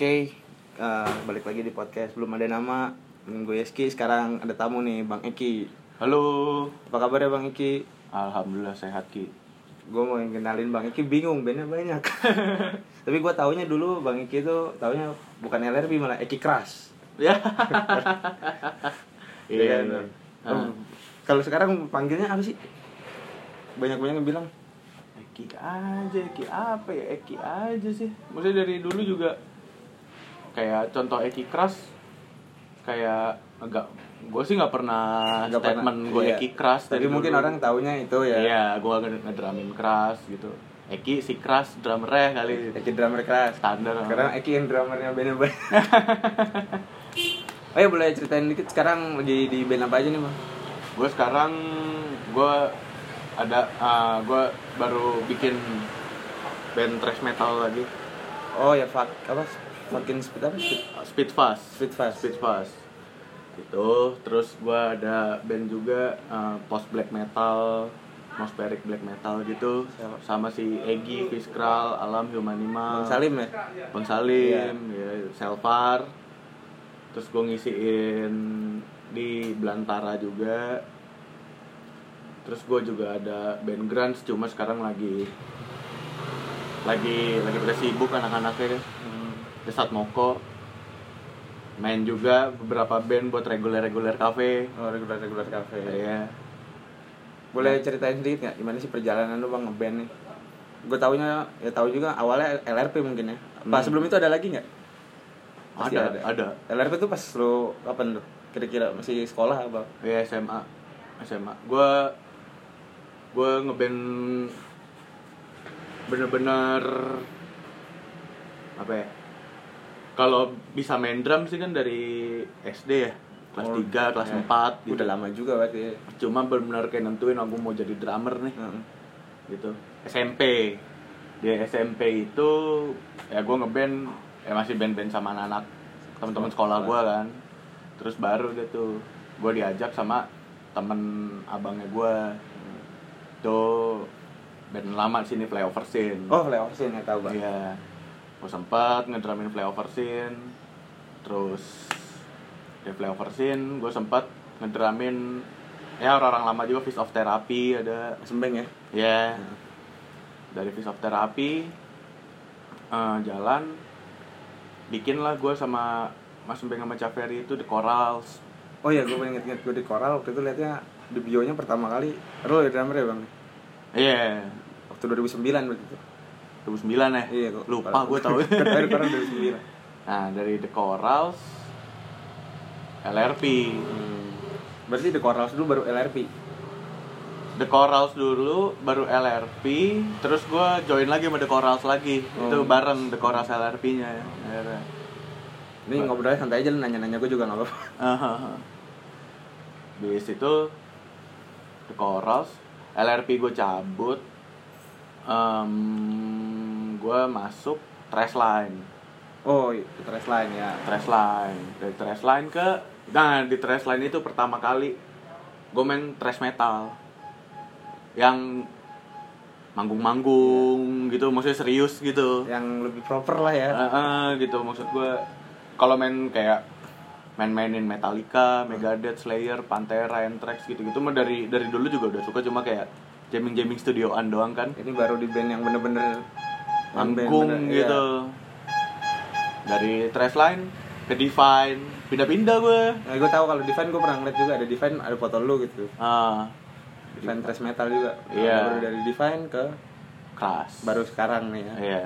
Oke, eh, balik lagi di podcast belum ada nama. Gue Yeski, sekarang ada tamu nih, Bang Eki. Halo, Apa kabar ya Bang Eki? alhamdulillah sehat ki. Gue mau kenalin Bang Eki, bingung, bandnya banyak. Tapi gue taunya dulu Bang Eki itu taunya bukan LRB malah Eki Crush. Ya. Iya, iya. kan? Ah. Oh, Kalau sekarang panggilnya apa sih? Banyak-banyak yang bilang Eki aja, Eki apa ya? Eki aja sih. Maksudnya dari dulu juga kayak contoh Eki keras kayak enggak gue sih nggak pernah Nggak statement gue iya. Eki keras Tapi mungkin dulu. orang taunya itu ya. Iya, gue ngedrumin keras gitu. Eki si keras drummernya kali Eki drummer keras. standar. Sekarang Eki yang drummernya bandnya banyak. Oh ya boleh ceritain dikit sekarang lagi di band apa aja nih bang? gue sekarang gue ada ah, gue baru bikin band thrash metal lagi Oh ya fuck apa? Fucking speed apa? Speed, Speed Fast. Speed fast. Speed Fast. Itu terus gue ada band juga ah, post black metal atmospheric black metal gitu. Sama si Egi, Fiskral, Alam, Humanima Bang Salim ya? Bang Salim, ya, Selvar. Terus gue ngisiin di Belantara juga. Terus gue juga ada band grunge cuma sekarang lagi lagi lagi pada sibuk anak-anaknya. Kan Hmm. Desat Moko main juga beberapa band buat reguler-reguler cafe Oh regular cafe. ya Boleh ceritain sedikit nggak gimana sih perjalanan lu bang ngeband nih? Gue taunya ya tahu juga awalnya LRP mungkin ya. Pas Hmm. sebelum itu ada lagi nggak? Pasti ada ada LRP tuh pas lu kapan tuh? Kira-kira masih sekolah apa? ya SMA SMA gue gue ngeband bener-bener apa ya kalau bisa main drum sih kan dari SD ya kelas Oh, 3, kelas ya. 4 gitu Udah lama juga berarti. ya. cuma bener-bener kayak nentuin aku mau jadi drummer nih Heeh. gitu SMP di SMP itu ya gue ngeband ya masih band-band sama anak-anak teman-teman sekolah gue kan terus baru gitu gue diajak sama temen abangnya gue tuh band lama sini flyover scene Oh flyover scene ya tahu bang. iya gue sempat ngedramin flyover scene terus di flyover scene gue sempat ngedramin ya orang-orang lama juga Fist of Therapy ada Sembeng ya. Ya. Dari Fish of Therapy eh, jalan bikin lah gue sama Mas Mbeng sama Caveri itu The Corals. Oh iya, gue pengen inget-inget gue di koral waktu itu liatnya di bionya pertama kali Lo ya drummer ya bang? Iya. Waktu 2009 berarti itu 2009 ya? Iya kok Lupa gue tau. Dari koral 2009 nah, dari The Corals LRP. hmm. Berarti di koral dulu baru LRP The Corals dulu baru LRP, terus gue join lagi sama The Corals lagi. Itu Oh. bareng The Corals LRP-nya ya. Ini ngobrolnya santai aja, nanya-nanya gue juga gak apa-apa. Di situ The Corals LRP gue cabut em gue masuk trash line. Oh, itu trash line ya. Trash line. Dari trash line ke nah di trash line itu pertama kali gue main trash metal. Yang manggung-manggung gitu maksudnya serius gitu. Yang lebih proper lah ya. Eh, eh, gitu maksud gue kalau main kayak main-mainin Metallica, Megadeth, Slayer, Pantera, Anthrax gitu-gitu mah dari dari dulu juga udah suka cuma kayak jamming-jamming studioan doang kan. Ini baru di band yang bener-bener manggung gitu. iya. dari trash line ke Divine pindah-pindah gue Nah, gue tahu kalau Divine gue pernah ngeliat juga. Ada Divine ada foto lu gitu. Ah. Divine trash metal juga. Iya. Baru dari Divine ke keras baru sekarang nih ya. Iya.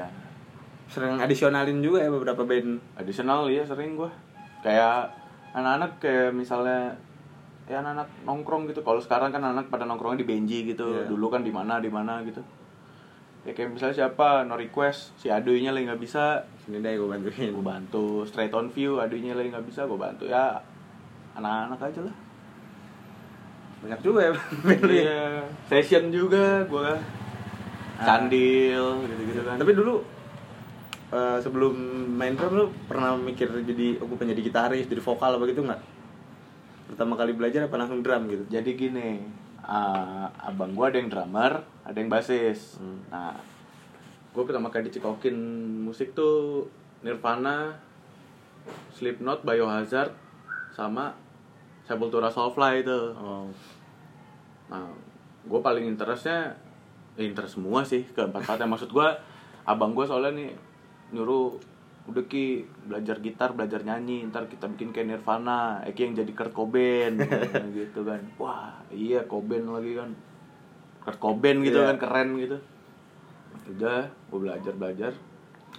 Sering adisionalin juga ya beberapa band. Additional ya sering gue kayak anak-anak kayak misalnya ya anak-anak nongkrong gitu. Kalau sekarang kan anak pada nongkrongnya di Benji gitu. Iya. dulu kan di mana di mana gitu ya kayak misalnya siapa no request si aduinya lagi nggak bisa. Sini deh gue bantuin. Gue bantu. Straight on view aduinya lagi nggak bisa gue bantu. Ya anak-anak aja lah. Banyak juga ya ya iya. Session juga gue candil gitu-gitu kan. Tapi dulu eh, sebelum main drum lu pernah mikir jadi aku pengen jadi gitaris, jadi vokal apa gitu nggak? Pertama kali belajar apa langsung drum gitu? jadi gini ah, abang gue ada yang drummer ada yang basis Hmm. nah gue pertama kali dicikokin musik tuh Nirvana, Slipknot, Biohazard, sama Sepultura Soulfly itu. oh Nah, gue paling interestnya, ya interest semua sih ke empat empatnya. Maksud gue, abang gue soalnya nih nyuruh udah ki belajar gitar, belajar nyanyi, ntar kita bikin kayak Nirvana, Eki yang jadi Kurt Cobain, gitu kan. Wah, iya Cobain lagi kan. Kurt Cobain gitu Iya. kan, keren gitu. Udah, gue belajar belajar,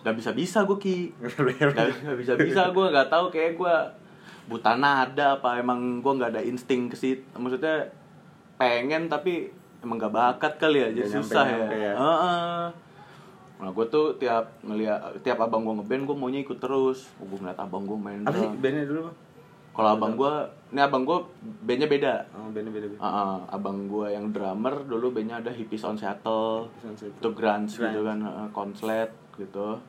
gak bisa bisa gue ki, gak, bisa bisa gue nggak tahu kayak gue buta nada apa emang gue nggak ada insting ke situ maksudnya pengen tapi emang gak bakat kali ya jadi susah ya, nyampe-nyampe ya. Heeh. Nah gue tuh tiap ngeliat tiap abang gue ngeband gue maunya ikut terus. Oh, gue ngeliat abang gue main apa sih bandnya dulu bang? Kalau abang gue ini abang gue bandnya beda. Oh bandnya beda beda. Heeh, abang gue yang drummer dulu bandnya ada Hippies on Seattle itu grunge gitu Grunge. kan heeh, konslet gitu.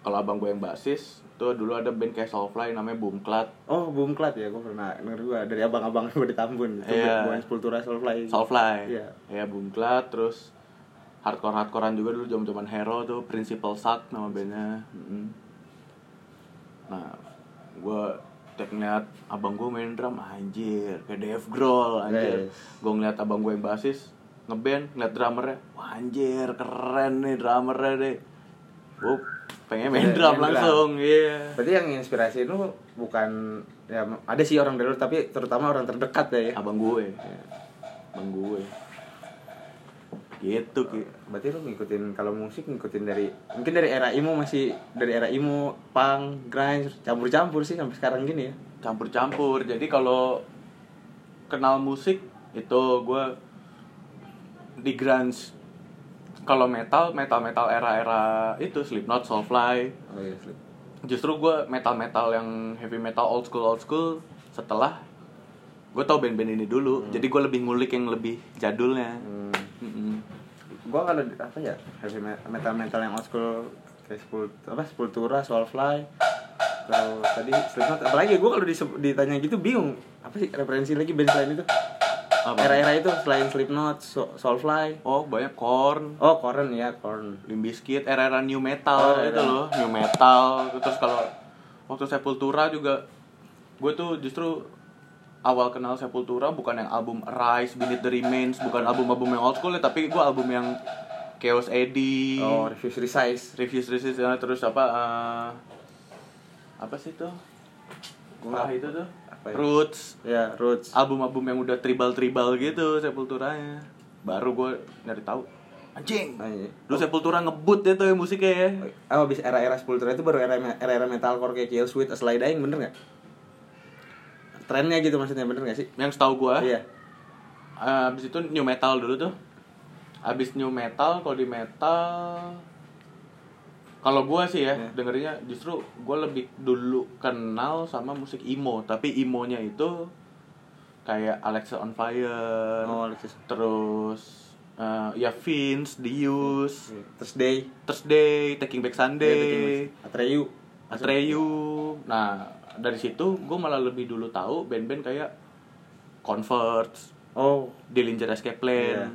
Kalau abang gue yang basis tuh dulu ada band kayak Soulfly namanya Boomclat Oh, Boom Clat ya, gue pernah denger gue dari abang-abang gue di Tambun. Itu Iya. bukan Sepultura Soulfly. Soulfly. Iya. ya Boomclat terus hardcore hardcorean juga dulu jam jaman Hero tuh Principal Suck nama bandnya Mm-mm. nah gue tiap ngeliat abang gue main drum anjir kayak Dave Grohl anjir Yes. gue ngeliat abang gue yang basis ngeband ngeliat drummernya wah anjir keren nih drummernya deh gue pengen main drum main langsung iya Berarti yang inspirasi lu bukan ya ada sih orang dari lu tapi terutama orang terdekat ya. ya? abang gue abang gue gitu ki Berarti lu ngikutin kalau musik ngikutin dari mungkin dari era emo masih dari era emo, punk, grunge, campur-campur sih sampai sekarang gini ya. campur-campur jadi kalau kenal musik itu gue di grunge kalau metal metal metal era-era itu Slipknot, Soulfly Oh iya, Slip. justru gue metal metal yang heavy metal old school old school setelah gue tau band-band ini dulu jadi gue lebih ngulik yang lebih jadulnya Hmm. Mm-mm. Gua kalau apa ya heavy metal metal yang old school kayak sepul apa Sepultura, Soulfly, terus tadi Slipknot. Apalagi gua kalau ditanya gitu bingung apa sih referensi lagi band selain itu? Era-era itu selain Slipknot, So- Soulfly. oh banyak Korn Oh, Korn ya, Korn. Limp Bizkit era-era new metal Oh, itu era. loh new metal terus kalau waktu Sepultura juga gue tuh justru awal kenal Sepultura bukan yang album Rise, Beneath the Remains, bukan album-album yang old school ya, tapi gue album yang Chaos Eddie, Oh, Refuse Resize. Reviews Reviews ya, terus apa eh, apa sih tuh? Gua itu tuh apa ya? Roots, Ya, Roots. album-album yang udah tribal-tribal gitu Sepulturanya. Baru gue nyari tahu. Anjing. Iya. Lu Sepultura ngebut ya tuh ya musiknya ya. Oh, abis era-era Sepultura itu baru era era-era metalcore kayak Kill Switch, A Slide Dying, bener nggak? Trennya gitu maksudnya bener nggak sih? Yang setahu gua, Iya. eh, abis itu new metal dulu tuh. Abis new metal, kalau di metal, kalau gua sih ya Iya. dengerinnya justru gua lebih dulu kenal sama musik emo, tapi emonya itu kayak Alexa on Fire, Oh, Alexis. terus eh, ya Vince, Dius, Terus Day. Thursday, Taking Back Sunday, Atreyu. Atreyu. Nah, dari situ gue malah lebih dulu tahu band-band kayak Converts, Oh, Dillinger Escape Plan, Iya.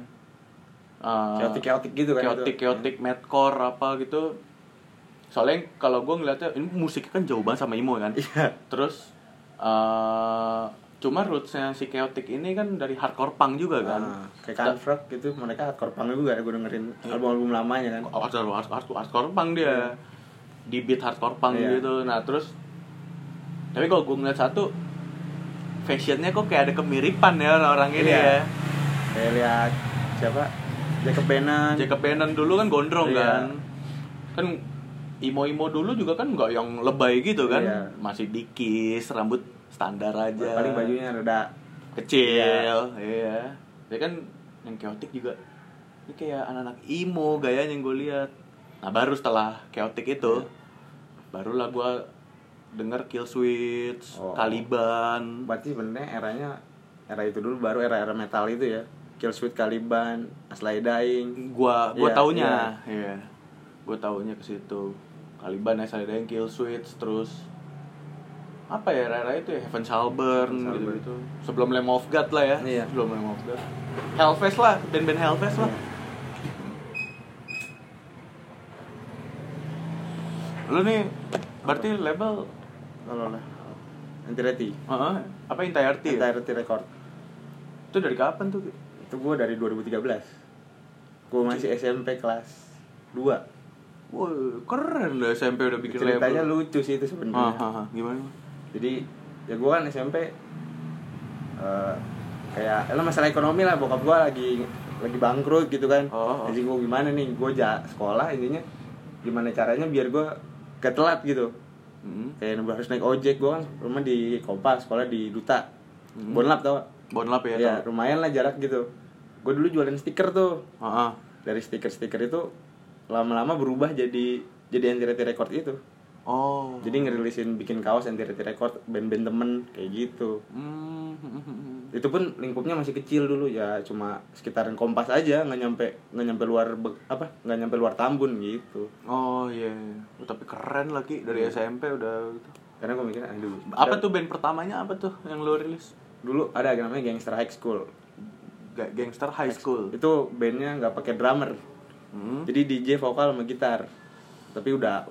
uh, chaotic-chaotic gitu kan chaotic, itu. chaotic, madcore apa gitu. Soalnya kalau gue ngeliatnya ini musiknya kan jauh banget sama emo kan. Iya. Terus uh, cuma rootsnya si chaotic ini kan dari hardcore punk juga kan. Ah, kayak Canfrog gitu, mereka hardcore punk juga gue dengerin album-album lamanya kan. hardcore hardcore, hardcore, hardcore punk dia di beat hardcore punk Iya. gitu nah terus tapi kalau gue ngeliat satu fashionnya kok kayak ada kemiripan ya orang-orang ini Iya. ya Kayak lihat siapa? Jacob Bannon. Jacob Bannon dulu kan gondrong Iya. kan kan imo-imo dulu juga kan nggak yang lebay gitu kan Iya. masih dikis rambut standar aja Paling bajunya rada kecil iya dia kan yang chaotic juga ini kayak anak-anak emo gayanya yang gue lihat nah baru setelah chaotic itu Iya. barulah gue denger Kill Switch, Oh. Caliban. Berarti sebenarnya eranya era itu dulu baru era-era metal itu ya. Kill Switch, Caliban, Aslay Dying. gua gua Iya, taunya. iya. Gua taunya ke situ. Caliban ya ada yang Kill Switch terus apa ya era itu ya? Heaven Shall Burn Heaven gitu gitu sebelum Lamb of God lah ya. Iya. sebelum Lamb of God. Hellfest lah band-band Hellfest lah. Lu nih berarti label kalau lah Entirety Heeh, apa entirety ya? Entirety Record Itu dari kapan tuh? Itu gue dari 2013 gue masih SMP kelas 2 Wah, keren lah SMP udah bikin ceritanya label. lucu sih itu Ah, sebenarnya ah, ah. gimana? jadi ya gue kan SMP eh, kayak ya masalah ekonomi lah bokap gue lagi lagi bangkrut gitu kan Oh, oh. jadi gue gimana nih gue ja sekolah intinya gimana caranya biar gue ketelat gitu Hmm. kayak harus naik ojek gue kan rumah di Kompas sekolah di Duta Hmm. Bonlap tau Bonlap ya, ya tau. lumayan lah jarak gitu gue dulu jualan stiker tuh ah. dari stiker-stiker itu lama-lama berubah jadi jadi anti record itu Oh. jadi ngerilisin bikin kaos anti record band-band temen kayak gitu Hmm, hmm, hmm, hmm. Itu pun lingkupnya masih kecil dulu ya cuma sekitaran kompas aja nggak nyampe nggak nyampe luar Be- apa nggak nyampe luar Tambun gitu Oh iya, iya. Oh, tapi keren lagi dari SMP udah gitu. karena gue mikirnya aduh Apa dan tuh band pertamanya apa tuh yang lo rilis? dulu ada yang namanya Gangster High School Ga- Gangster High School. itu bandnya nggak pakai drummer Hmm. jadi DJ vokal sama gitar tapi udah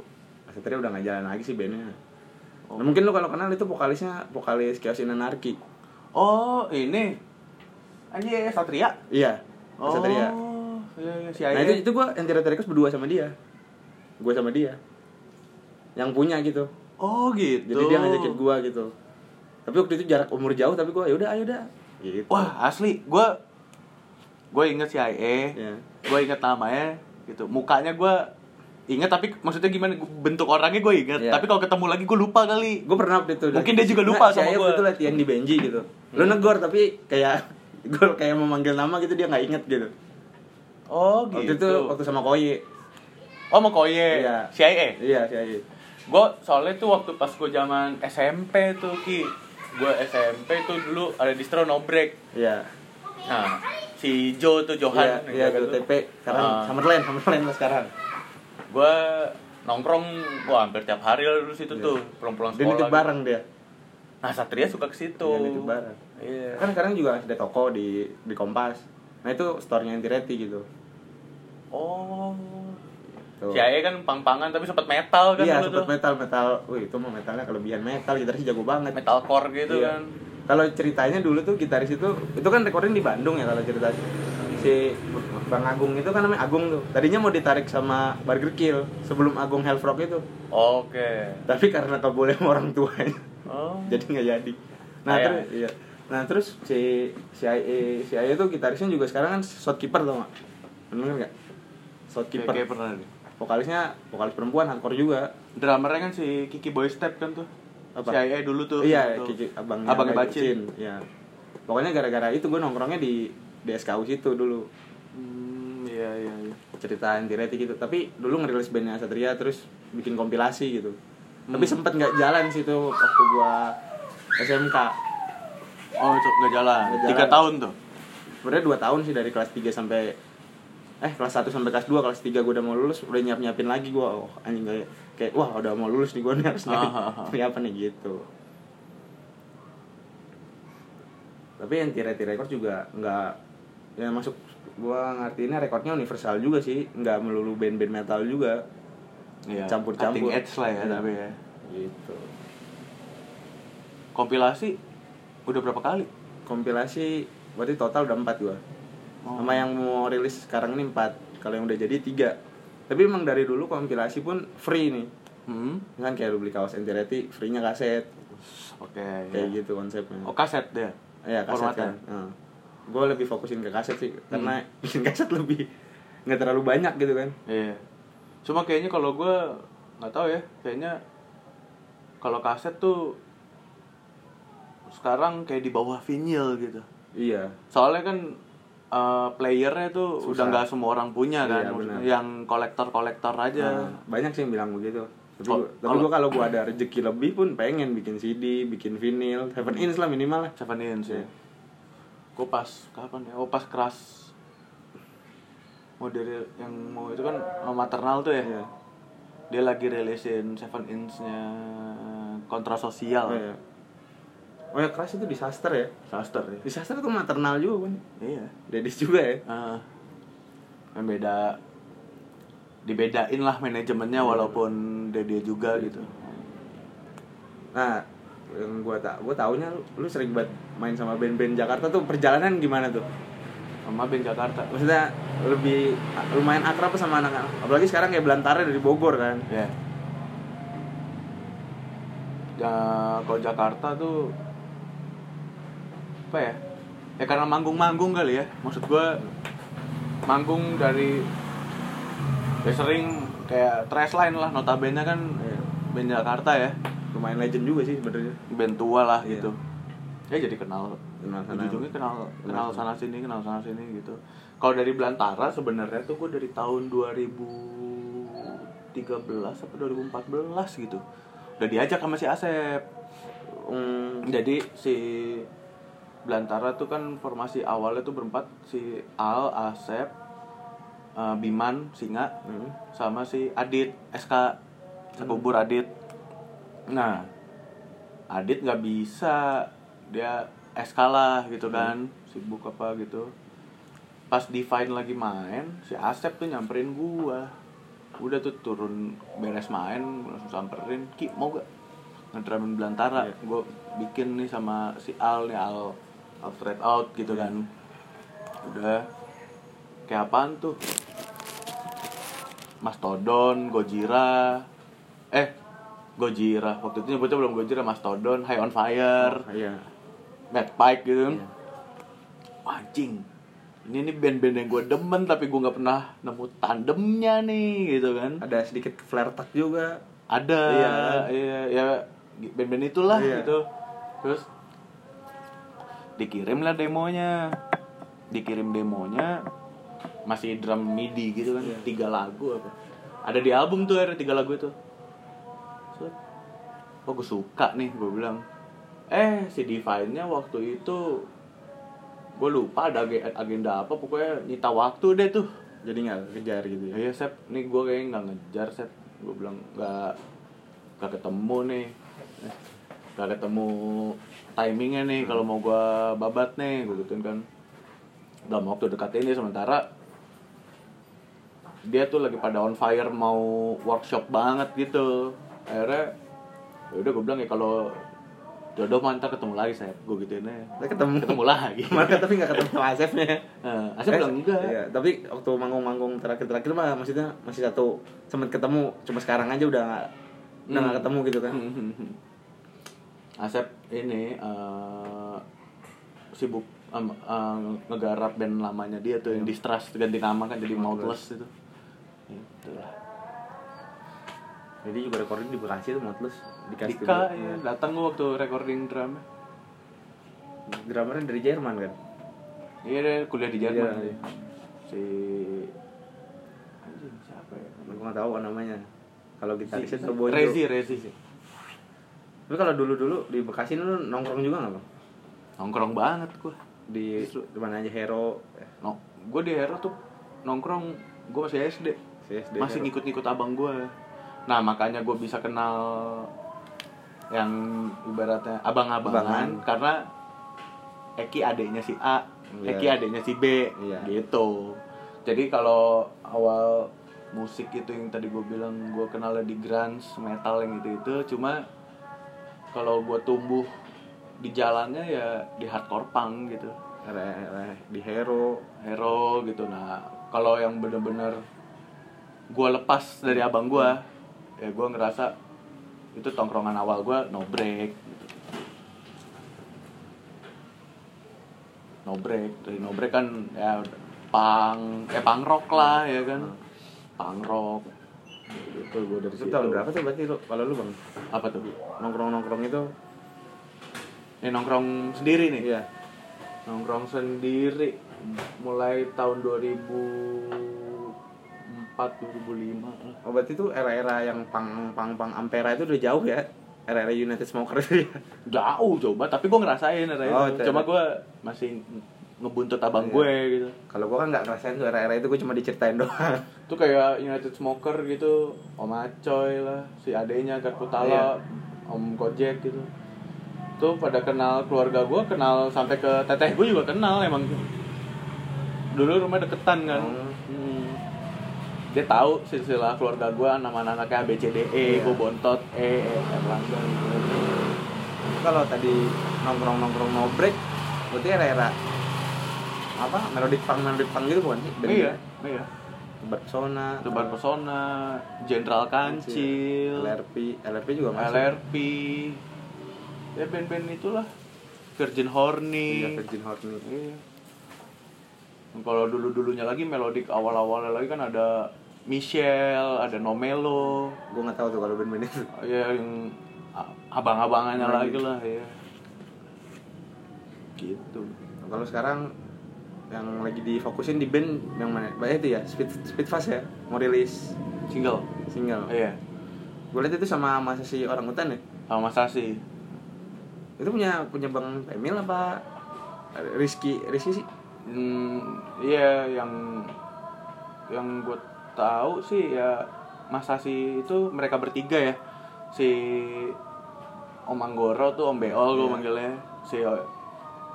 sebenarnya udah nggak jalan lagi sih bandnya Oh. Nah, mungkin lu kalau kenal itu vokalisnya vokalis Chaos in Anarchy Oh, ini. Anjir, Satria. iya Oh. Satria Iya, iya, si nah itu itu gue anti records berdua sama dia gue sama dia yang punya gitu Oh, gitu. jadi dia ngajakin gue gitu tapi waktu itu jarak umur jauh tapi gue ya udah ayo dah gitu Wah, asli gua gue inget si Aye. ya Gue inget namanya gitu. Mukanya gua inget tapi maksudnya gimana bentuk orangnya gue inget. Iya. Tapi kalau ketemu lagi gue lupa kali. gue pernah waktu itu Mungkin dia juga lupa sama saya gua. waktu itu latihan di Benji gitu lu negor tapi kayak gue kayak memanggil nama gitu dia nggak inget gitu Oh, gitu. waktu itu waktu sama Koi Oh, mau koye. Iya. Si Aye. iya saya Gue soalnya tuh waktu pas gue zaman SMP tuh Ki. Gue SMP tuh dulu ada distro no break. iya Nah, si Jo tuh Johan iya iya gue tuh. TP sekarang Ah. Summerland Summerland lah sekarang Gue nongkrong wah hampir tiap hari lah dulu situ Iya. tuh pulang-pulang dia sekolah. nitip gitu. bareng dia Nah, Satria suka ke situ. Nitip bareng Iya. kan sekarang juga ada toko di di Kompas nah itu store-nya Antireti gitu Oh. Tuh. Si Aye kan pang-pangan tapi sempet metal kan iya tuh. metal metal wih itu mah metalnya kelebihan metal gitaris jago banget Metalcore gitu Iya. kan. Kalau ceritanya dulu tuh gitaris itu itu kan recording di Bandung ya kalau cerita si Bang Agung itu kan namanya Agung tuh. Tadinya mau ditarik sama Burger Kill sebelum Agung Health Rock itu. Oke. Tapi karena keboleh sama orang tuanya Oh. jadi nggak jadi. Nah, Ayah. terus iya. Nah, terus si si AE si AE tuh gitarisnya juga sekarang kan shotkeeper tau gak? Bener nggak? Shotkeeper. Kayak pernah nih. Vokalisnya vokalis perempuan hardcore juga. Drummernya kan si Kiki Boy Step kan tuh. Apa? Si Aye dulu tuh. Iya, Tuh. Kiki abangnya, Abangnya Bacin. Iya. Pokoknya gara-gara itu gue nongkrongnya di di SKU situ dulu. Iya iya iya. cerita anti gitu tapi dulu ngerilis bandnya Satria terus bikin kompilasi gitu tapi Hmm. sempet nggak jalan sih tuh waktu gua SMK Oh, itu nggak jalan. Tiga jalan. tahun tuh. sebenarnya dua tahun sih dari kelas 3 sampai eh kelas 1 sampai kelas 2 kelas 3 gue udah mau lulus udah nyiap nyiapin lagi gue oh anjing kayak kayak wah udah mau lulus nih gue nih harus nih ini apa nih gitu tapi anti record juga nggak ya masuk gua ngertiinnya rekornya universal juga sih nggak melulu band-band metal juga Iya. Campur-campur. Cutting edge lah ya Iya. tapi ya. gitu Kompilasi udah berapa kali? kompilasi berarti total udah empat gua Oh. sama yang mau rilis sekarang ini empat kalau yang udah jadi tiga tapi emang dari dulu kompilasi pun free nih Hmm. kan kayak lu beli kaos Entireti free nya kaset Oke. kayak iya. gitu konsepnya Oh, kaset dia. Iya kaset formatnya. kan gue lebih fokusin ke kaset sih karena Hmm. bikin kaset lebih nggak terlalu banyak gitu kan Iya. Cuma kayaknya kalau gue nggak tahu ya, kayaknya kalau kaset tuh sekarang kayak di bawah vinyl gitu. iya Soalnya kan eh, playernya tuh Susah. udah nggak semua orang punya kan, Iya, Maksudnya benar. yang kolektor-kolektor aja. Nah, banyak sih yang bilang begitu tapi Oh, gua, tapi kalau- gue kalau gue ada rezeki lebih pun pengen bikin CD bikin vinyl seven inch lah minimal lah Seven inch ya. Iya. Gue pas kapan ya? Oh pas keras mau dari yang mau itu kan maternal tuh ya. Iya. Dia lagi rilisin seven inch-nya kontra sosial. Oh, iya. oh ya keras itu disaster ya Disaster ya. disaster tuh maternal juga kan Iya. dedis juga ya Ah, yang beda dibedain lah manajemennya walaupun dia dia juga gitu Nah, yang gua tak gua taunya lu, lu sering banget main sama band-band Jakarta tuh perjalanan gimana tuh? sama band Jakarta Maksudnya lebih lumayan akrab sama anak-anak. Apalagi sekarang kayak Belantara dari Bogor kan. ya ya kalau Jakarta tuh apa ya ya karena manggung-manggung kali ya maksud gua manggung dari ya sering kayak trash line lah notabene kan Iya. band Jakarta ya Lumayan legend juga sih sebenarnya. band tua lah Iya. gitu. Ya jadi kenal. Kenal sana. ujung-ujungnya kenal kenal sana. sini kenal sana sini gitu. Kalau dari Belantara sebenarnya tuh gue dari tahun 2013 apa 2014 gitu. Udah diajak sama si Asep. Hmm, jadi si Belantara tuh kan formasi awalnya tuh berempat si Al Asep eh, Biman Singa hmm. sama si Adit SK sekubur Adit nah Adit nggak bisa. Dia SK lah gitu kan sibuk apa gitu. Pas Divine lagi main si Asep tuh nyamperin gua. Udah tuh turun beres main langsung samperin Ki mau gak ngedramin belantara? Iya. gue bikin nih sama si Al nih Al Al straight out gitu Iya. kan. Udah. Kayak apaan tuh? Mastodon, Gojira, eh Gojira waktu itu nyebutnya belum Gojira, Mastodon, High on Fire, Oh, iya. Mad Pike gitu. Iya. Wah, Anjing, ini nih band-band yang gue demen tapi gue nggak pernah nemu tandemnya nih gitu kan. Ada sedikit flare tag juga. Ada, Iya. iya, ya band-band itulah Iya. gitu. Terus dikirim lah demonya, dikirim demonya masih drum midi gitu kan, Iya. tiga lagu apa. Ada di album tuh ada tiga lagu itu. Oh gue suka nih, gue bilang. Eh si Divine-nya waktu itu gue lupa ada ag- agenda apa pokoknya nyita waktu deh tuh. Jadi nggak kejar gitu ya. Iya Sep, nih gue kayaknya nggak ngejar Sep. Gue bilang nggak nggak ketemu nih. Eh, nggak ketemu timingnya nih kalau mau gue babat nih gue gituin kan. Dalam waktu dekat ini sementara dia tuh lagi pada on fire mau workshop banget gitu. Akhirnya ya udah gue bilang ya kalau jodoh mantap ketemu lagi saya gue gituin aja Kita ketemu. ketemu lagi Kemarin tapi nggak ketemu sama Asepnya. Nah, Asep bilang enggak Iya, tapi waktu manggung-manggung terakhir-terakhir mah maksudnya masih satu sempet ketemu, cuma sekarang aja udah nggak udah nggak Hmm. ketemu gitu kan. Asep ini eh, sibuk em, eh, ngegarap band lamanya dia tuh yang Distrust ganti nama kan jadi Mouthless itu. Itu lah. Jadi juga recording di Bekasi tuh Motless dikasih Dika ya, datang gua waktu recording drum. Drummernya dari Jerman kan. Iya deh kuliah di Jerman. Iya, iya. Si anjing siapa ya? Gue nggak tahu namanya. Kalau gitarisnya Si- Bojo. Rezi, Rezi sih. Tapi kalau dulu-dulu di Bekasi lu nongkrong juga nggak bang? Nongkrong banget gua. Di mana aja Hero, No, gua di Hero tuh nongkrong gua masih SD. CSD masih Hero. ngikut-ngikut abang gue nah makanya gue bisa kenal yang ibaratnya abang-abangan Abangan. karena Eki adiknya si A Iya. Eki adiknya si B Iya. gitu jadi kalau awal musik itu yang tadi gue bilang gue kenalnya di grunge metal yang itu itu cuma kalau gue tumbuh di jalannya ya di hardcore punk gitu Re- re- di Hero. hero gitu nah kalau yang bener-bener gue lepas dari abang gue ya gue ngerasa itu tongkrongan awal gue no break gitu. no break dari no break kan ya pang ya pang rock lah ya kan. Pang rock. Gitu gue dari Itu situ. tahun berapa tuh berarti lu? Kalau lu bang? Apa tuh? Nongkrong-nongkrong itu? ini nongkrong sendiri nih? Iya. nongkrong sendiri mulai tahun 2004 2005 lah. Oh berarti itu era-era yang pang pang pang Ampera itu udah jauh ya? Era-era United Smoker itu ya? jauh coba tapi gue ngerasain era Oh, itu cuma gue masih ngebuntut abang Iya. gue gitu Kalau gua kan nggak ngerasain tuh era-era itu gua cuma diceritain doang. itu kayak United Smoker gitu Om Acoy lah si adenya Gat Putala Om Gojek gitu tuh pada kenal keluarga gue kenal sampai ke teteh gue juga kenal emang dulu rumah deketan kan Hmm. Dia tahu silsilah keluarga gue nama anaknya A B C D E Iya. gue bontot E E Erlangga gitu. kalau tadi nongkrong nongkrong no break berarti era-era apa? Melodic punk melodic punk gitu bukan sih? Band- iya iya. Tebar Pesona Tebar Pesona Jenderal Kancil. LRP LRP juga masuk. LRP ya band-band itulah. Virgin Horny. Iya, Virgin Horny. Iya. Kalau dulu dulunya lagi melodik awal awalnya lagi kan ada Michelle, ada Nomelo, gue nggak tahu tuh kalau band-band itu ya yang abang-abangannya Nah, lagi gitu. lah ya. Gitu. kalau sekarang yang lagi difokusin di band yang mana banyak itu ya speed speed fast ya mau rilis Single. single Iya. gue lihat itu sama masa si orang hutan ya Sama Mas Sasi. itu punya punya bang Emil apa Rizky Rizky sih Hmm, iya yang yang gue tahu sih ya Mas Sasi itu mereka bertiga ya. Si Om Anggoro tuh Om Beol gue Iya. manggilnya. Si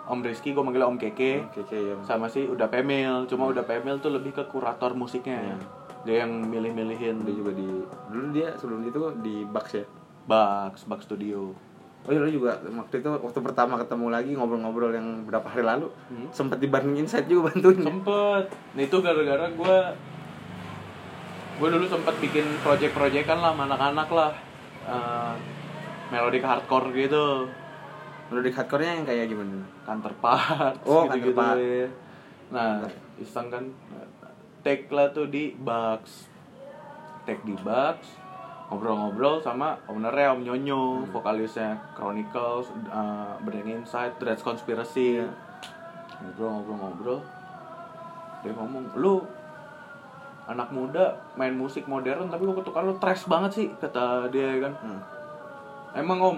Om Rizky gue manggilnya Om Keke. oke oke ya sama si udah Pemil cuma udah Pemil tuh lebih ke kurator musiknya Iya. dia yang milih-milihin dia juga di dulu dia sebelum itu di Bucks ya Bugs Bugs Studio oh iya lu juga waktu itu waktu pertama ketemu lagi ngobrol-ngobrol yang berapa hari lalu Hmm. sempet dibandingin Insight juga bantuin sempet nah itu gara-gara gue gue dulu sempet bikin project-projectan lah sama anak-anak lah Eh, melodic hardcore gitu melodic hardcore-nya yang kayak gimana counterpart Oh, gitu-gitu counterpart. ya. nah iseng kan take lah tuh di Bugs take di Bugs ngobrol-ngobrol sama ownernya Om Nyonyo Hmm. vokalisnya Chronicles uh, Burning Inside Dreads Conspiracy Iya. ngobrol-ngobrol-ngobrol dia ngomong lu anak muda main musik modern tapi kok ketukan lu trash banget sih kata dia kan hmm. emang om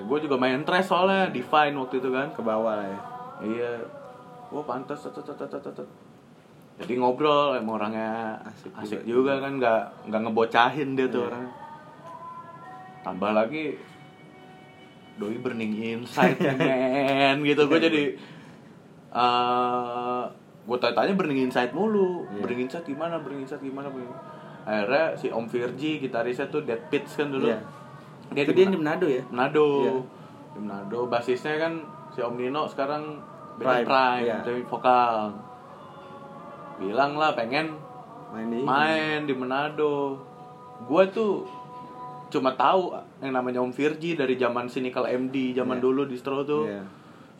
gue juga main trash soalnya Divine waktu itu kan ke bawah lah ya Iya. Oh pantas. Jadi ngobrol emang orangnya Asik asik, juga. juga, kan nggak nggak ngebocahin dia tuh Iya. orangnya. Tambah lagi doi burning inside men gitu gue Iya, jadi eh gue tanya-tanya burning inside mulu Iya. burning inside gimana burning inside gimana burning akhirnya si Om Virgi gitarisnya tuh Dead Pits kan dulu Iya. dia itu di dia di Manado ya Manado. Iya. Di Manado basisnya kan si Om Nino sekarang beda Prime, Prime, iya. jadi vokal. Bilang lah pengen main di main di Manado. Gua tuh cuma tahu yang namanya Om Virgi dari zaman Cynical MD zaman Iya. dulu distro tuh. Iya.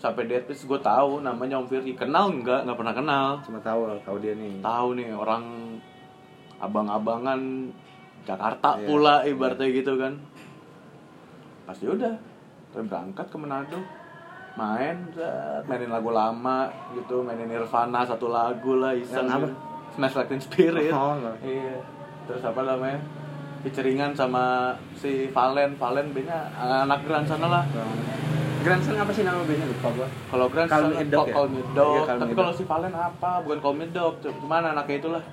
Sampai Dead Piss gue tahu namanya Om Virgi. Kenal enggak? Nggak pernah kenal. cuma tahu tahu dia nih Tahu nih orang abang-abangan Jakarta Iya. pula ibaratnya gitu kan. Pas ya udah, terus berangkat ke Manado. Main, mainin lagu lama gitu, mainin Nirvana satu lagu lah iseng. Gitu. Smash Like Teen Spirit. Oh. Iya. Terus apa namanya? Featuringan sama si Valen, Valen bandnya anak Grand sana lah. Grandson apa sih nama bandnya lupa gua Kalau Grand Call sana Me Dog ya? Call Me Dog. Iya, Call Tapi kalau si Valen apa? Bukan Call Me Dog, cuman anaknya itulah.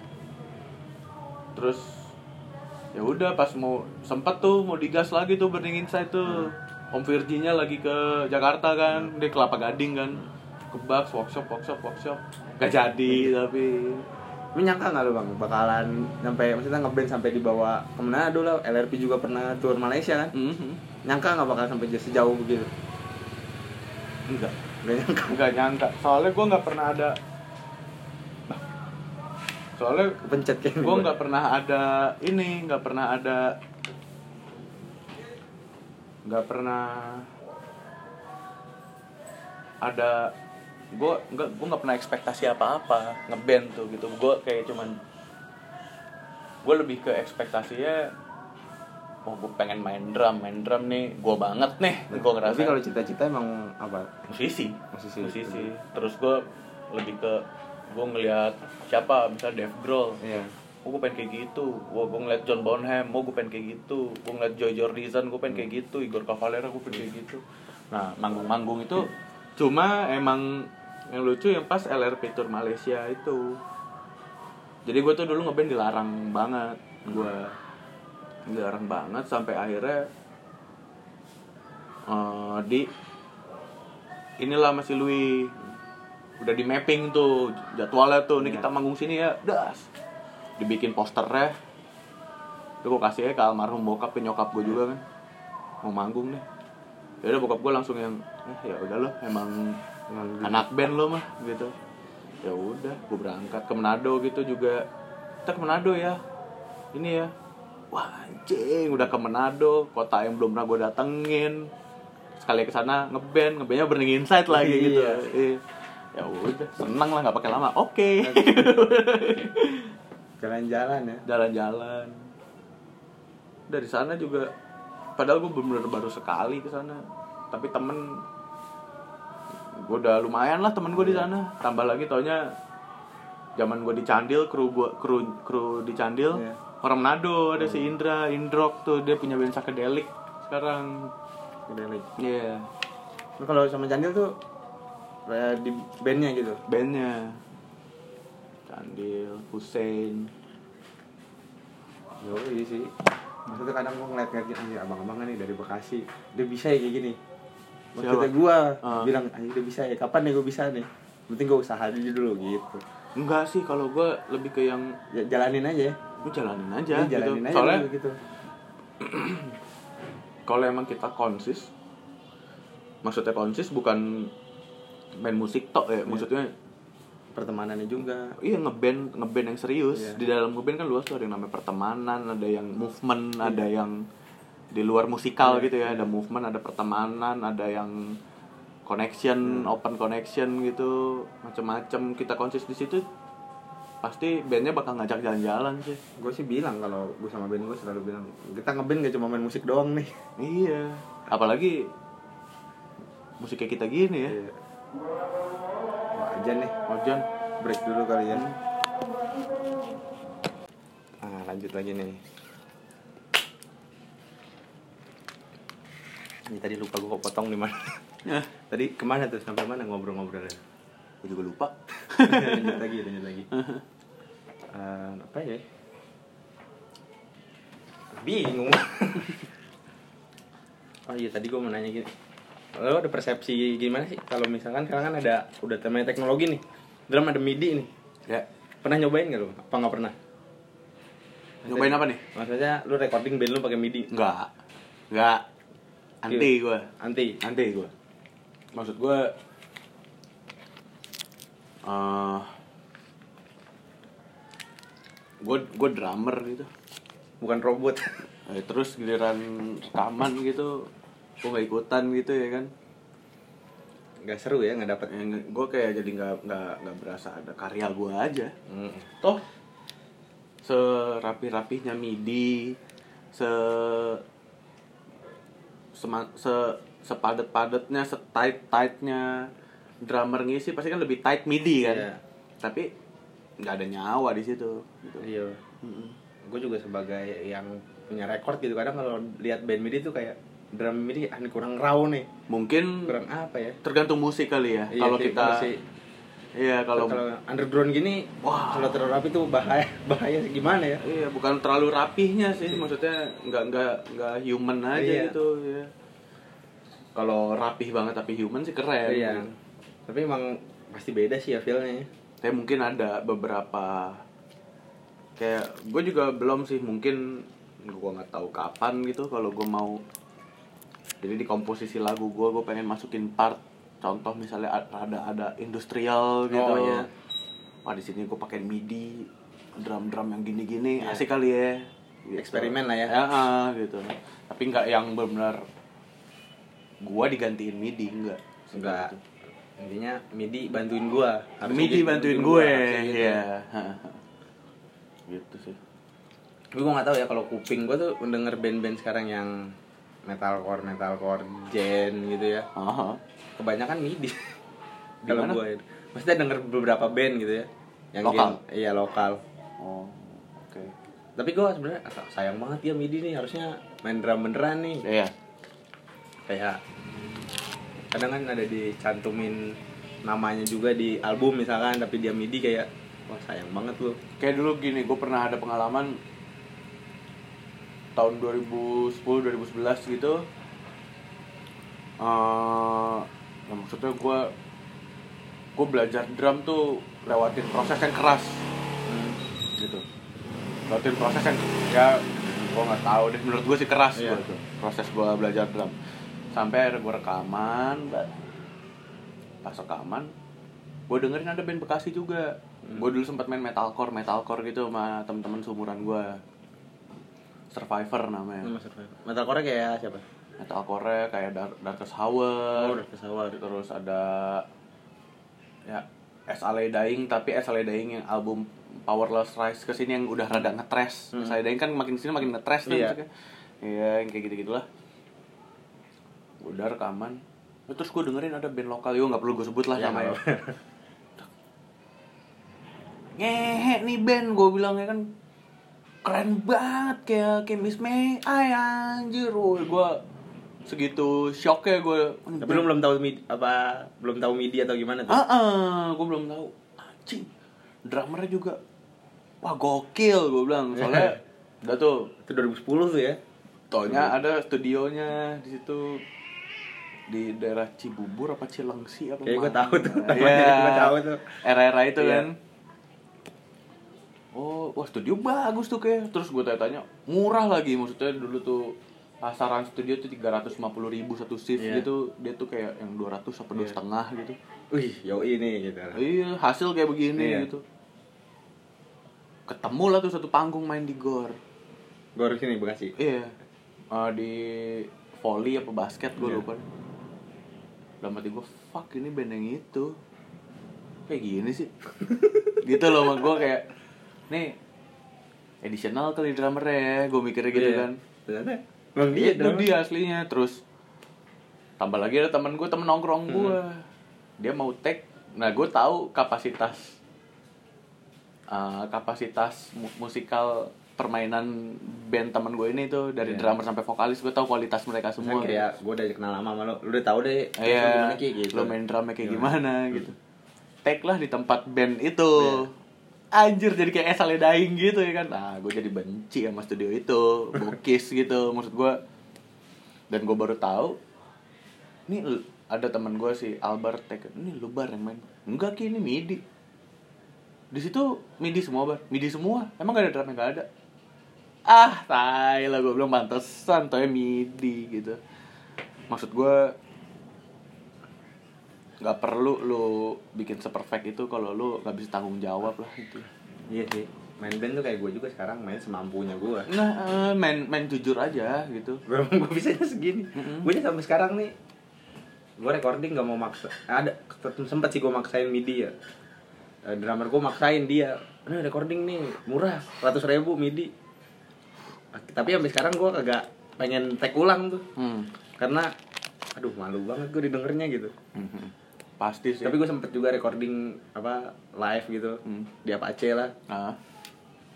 Terus ya udah pas mau sempet tuh mau digas lagi tuh Burning Inside tuh. Om Virginya lagi ke Jakarta kan, dia kelapa gading kan. Ke Bucks, workshop, workshop, workshop. Gak jadi tapi Lu nyangka nggak lu bang bakalan sampai maksudnya ngeband sampai dibawa ke Manado lah LRP juga pernah tour Malaysia kan Mhm. nyangka nggak bakal sampai sejauh begitu enggak. Gak nyangka Enggak nyangka. Soalnya gue nggak pernah ada Soalnya kepencet kayak gue nggak pernah ada ini nggak pernah ada nggak pernah ada gue nggak gue nggak pernah ekspektasi apa-apa ngeband tuh gitu gue kayak cuman gue lebih ke ekspektasinya oh gue pengen main drum. Main drum nih gue banget nih gue ngerasa. tapi kalau cita-cita emang apa? Musisi. Musisi. musisi. terus gue lebih ke gue ngelihat siapa misalnya Dave Grohl. Iya. Oh gue pengen kayak gitu. Gue gue ngeliat John Bonham. Oh gue pengen kayak gitu. Gue ngeliat Joy Jordison gue pengen kayak gitu. Igor Cavalera gue pengen kayak gitu. Nah manggung-manggung itu cuma emang yang lucu yang pas LRP Tour Malaysia itu. Jadi gue tuh dulu ngeband dilarang banget. Gue dilarang banget sampai akhirnya eh, di inilah masih Louis udah di mapping tuh jadwalnya tuh. Nih Iya. kita manggung sini ya das. Dibikin posternya. Itu gue kasih aja ke almarhum bokap ke nyokap gue juga kan. Mau manggung deh ya udah bokap gue langsung yang eh, ya udah lo emang Emang anak band lo mah gitu. Ya udah gue berangkat ke Manado gitu juga. Kita ke Manado ya. Ini ya wah anjing udah ke Manado kota yang belum pernah gue datengin. Sekali ke sana ngeband ngebandnya Burning Insight lagi Iya. gitu. Iya. ya udah seneng lah nggak pakai lama. Oke. Jalan-jalan ya. Jalan-jalan. Dari sana juga padahal gue bener baru sekali ke sana. Tapi temen gue udah lumayan lah temen gue di sana. Tambah lagi taunya zaman gue di Candil kru gua kru kru di Candil Iya. Orang Manado ada si Indra Indrok tuh dia punya band psychedelic sekarang Gede iya Lu kalau sama Candil tuh kayak di bandnya gitu bandnya Candil Hussein Yo, iya sih. Maksudnya kadang gue ngeliat-ngeliat gitu, anjir abang-abang nih dari Bekasi. Dia bisa ya kayak gini. Maksudnya Siapa? gue Ah. bilang, anjir dia bisa ya. Kapan nih gue bisa nih? Penting gue usaha dulu dulu gitu. enggak sih kalau gue lebih ke yang Ya, jalanin aja ya. lu jalanin aja Iya, gitu jalanin aja soalnya gitu. kalau emang kita konsis maksudnya konsis bukan main musik tok ya maksudnya Pertemanannya juga. iya ngeband ngeband yang serius Iya. di dalam ngeband kan luas tuh ada yang namanya pertemanan ada yang movement ada yang di luar musikal Iya, gitu ya ada movement ada pertemanan ada yang connection open connection gitu macam-macam kita konsis di situ pasti bandnya bakal ngajak jalan-jalan sih Gue sih bilang kalau gue sama band gue selalu bilang, kita ngeband gak cuma main musik doang nih. iya apalagi musiknya kita gini ya Iya. Wah, aja nih. Ojan break dulu kali ya. Ah, lanjut lagi nih. Ini tadi lupa gue potong di mana. tadi ke mana tuh sampai mana ngobrol-ngobrolnya? gue juga lupa lanjut lagi, lanjut lagi. Eh, apa ya? Bingung. oh iya tadi gue mau nanya gini. Lo ada persepsi gimana sih kalau misalkan sekarang kan ada udah temanya teknologi nih. Drum ada MIDI nih. ya Pernah nyobain gak lo? Apa nggak pernah? nyobain apa nih Maksudnya lu recording band lu pakai MIDI? Enggak. Enggak. Anti gue. Anti. Anti gue. Maksud gue eh gue gue drummer gitu. Bukan robot. Eh, terus giliran rekaman gitu gue gak ikutan gitu ya kan Gak seru ya nggak dapet. gue kayak jadi nggak nggak nggak berasa ada karya gue aja Hmm. toh serapi-rapihnya MIDI se sema- se sepadet-padetnya setight-tightnya drummer ngisi pasti kan lebih tight MIDI kan Iya. tapi nggak ada nyawa di situ gitu. Iya. Mm-mm. Gue juga sebagai yang punya record gitu kadang kalau lihat band MIDI tuh kayak drum MIDI ah, ini kurang raw nih. mungkin Kurang apa ya? tergantung musik kali ya Iya kalau kita iya kalau kalau underground gini Wah. kalau terlalu rapi tuh bahaya bahaya gimana ya? Iya, bukan terlalu rapihnya sih, maksudnya nggak nggak nggak human aja Iya. gitu ya. Kalau rapih banget tapi human sih keren. Iya. gitu. Tapi emang pasti beda sih ya feelnya. Tapi mungkin ada beberapa kayak gue juga belum sih mungkin gue nggak tahu kapan gitu kalau gue mau jadi di komposisi lagu gue gue pengen masukin part contoh misalnya ada ada industrial gitu Oh, iya. wah di sini gue pakai midi drum drum yang gini gini Iya. asik kali ya Gitu. Eksperimen lah ya. ah, gitu tapi nggak yang benar gue digantiin midi enggak Enggak. Intinya MIDI bantuin gua. Harusnya midi bantuin gua, gue harusnya gitu. ya gitu sih Tapi gue gak tahu ya kalau kuping gue tuh mendenger band-band sekarang yang metalcore, metalcore, gen gitu ya. Aha. Kebanyakan MIDI. kalau gue maksudnya denger beberapa band gitu ya. Yang Lokal? gen- iya lokal. oh oke Tapi gue sebenarnya sayang banget ya MIDI nih harusnya main drum beneran nih. Iya. Kayak kadang kan ada dicantumin namanya juga di album misalkan tapi dia MIDI kayak wah sayang banget lu. Kayak dulu gini, gue pernah ada pengalaman tahun 2010 2011 gitu. eh ya maksudnya gue gue belajar drum tuh lewatin proses yang keras gitu. lewatin proses yang ya gue nggak tahu deh menurut gue sih keras gua tuh proses gue belajar drum sampai akhirnya gue rekaman pas rekaman gue dengerin ada band Bekasi juga Hmm. gue dulu sempat main metalcore metalcore gitu sama teman-teman seumuran gue Survivor namanya Nama survivor. Metalcore kayak siapa? metalcore kayak Dar Darkest Oh, Hour udah pesawat. terus ada ya SLA Dying tapi SLA Dying yang album Powerless Rise ke sini yang udah rada ngetres Hmm. SLA Dying kan makin ke sini makin ngetres tuh Iya. musiknya iya yang kayak gitu gitulah udah rekaman. Terus gue dengerin ada band lokal yo nggak perlu gue sebut lah Ya, namanya. nggak ngehe nih band gue bilang ya kan. Keren banget kayak kayak Miss May ay anjir. Woy gue segitu shocknya gue Tapi lu belum tahu apa belum tahu midi atau gimana tuh? ah ah gue belum tahu. Anjing drummernya juga. Wah gokil gue bilang. Soalnya udah tuh Itu 2010 tuh ya. Taunya ada studionya di situ di daerah Cibubur apa Cilengsi apa Kayaknya gue tahu tuh. Iya. Gue tahu tuh. Era-era itu Iya. kan. Oh, wah studio bagus tuh kayak. Terus gue tanya-tanya, murah lagi maksudnya dulu tuh pasaran studio tuh 350 ribu satu shift Iya. gitu dia tuh kayak yang 200 apa dua Iya. setengah gitu Wih, yo ini gitu. iya hasil kayak begini Iya. gitu ketemu lah tuh satu panggung main di gor harus sini Bekasi. Iya. Eh, di volley apa basket gue Iya. lupa. Dalam hati gue, fuck ini band yang itu. Kayak gini sih. gitu loh sama gue kayak, nih additional kali drummer ya, gue mikirnya gitu Iya. kan. Ternyata Bang Iya, dia itu dia aslinya. Terus tambah lagi ada temen gue, temen nongkrong gue. Dia mau take, nah gue tahu kapasitas eh, kapasitas mu- musikal permainan band temen gue ini tuh dari Iya. drummer sampai vokalis gue tahu kualitas mereka Semua kayak gue udah kenal lama sama lo, lu udah tahu deh Iya, gimana Ki, gitu. lo main drumnya kayak Gimana? gimana gitu. Take lah di tempat band itu. Iya. Anjir jadi kayak esale dying gitu ya kan. Nah, gue jadi benci sama studio itu, bokis gitu maksud gue. Dan gue baru tahu lu- ada teman gue si Albert Take, ini lu bar yang main. Enggak ki ini MIDI. Di situ MIDI semua bar, MIDI semua. Emang gak ada drum yang gak ada. Ah, tai lah gue bilang pantesan tuh MIDI gitu. Maksud gue nggak perlu lu bikin seperfect itu kalau lu nggak bisa tanggung jawab lah gitu. Iya sih. Main band tuh kayak gue juga sekarang main semampunya gue. Nah, eh, main main jujur aja gitu. Gue gue bisanya segini. Mm-mm. Gue sampai sekarang nih gue recording gak mau maksa ada sempet sih gue maksain midi ya Eh, drummer gue maksain dia ini recording nih murah ratus ribu midi tapi sampai sekarang gue kagak pengen tag ulang tuh Hmm. karena aduh malu banget gue didengernya gitu Mhm. Pasti sih. tapi gue sempet juga recording apa live gitu Hmm. di Apache lah Nah,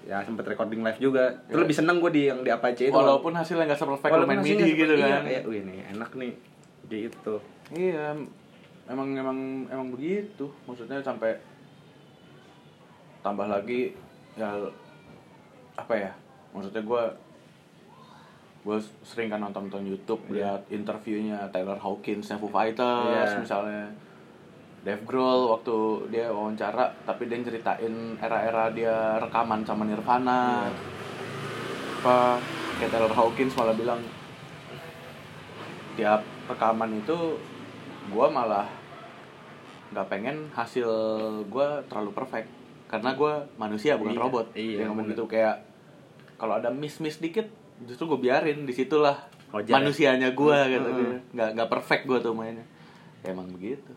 ya sempet recording live juga itu Ya. lebih seneng gue di yang di Apache itu walaupun hasilnya nggak seperfect Walaupun main MIDI gitu kan. iya, kayak wih nih enak nih gitu Iya, emang emang emang begitu. Maksudnya sampai tambah lagi ya apa ya? Maksudnya gue gue sering kan nonton nonton YouTube Iya. lihat interviewnya Taylor Hawkins yang Foo Fighters Iya. misalnya Dave Grohl waktu dia wawancara tapi dia ceritain era-era dia rekaman sama Nirvana Iya. apa kayak Taylor Hawkins malah bilang tiap rekaman itu gue malah nggak pengen hasil gue terlalu perfect karena gue manusia bukan Iya, robot iya, dia ngomong gitu kayak kalau ada miss miss dikit justru gue biarin di situlah Wajar ya? manusianya gue Hmm, gitu. hmm, dia. nggak nggak perfect gue tuh mainnya. Ya, emang begitu.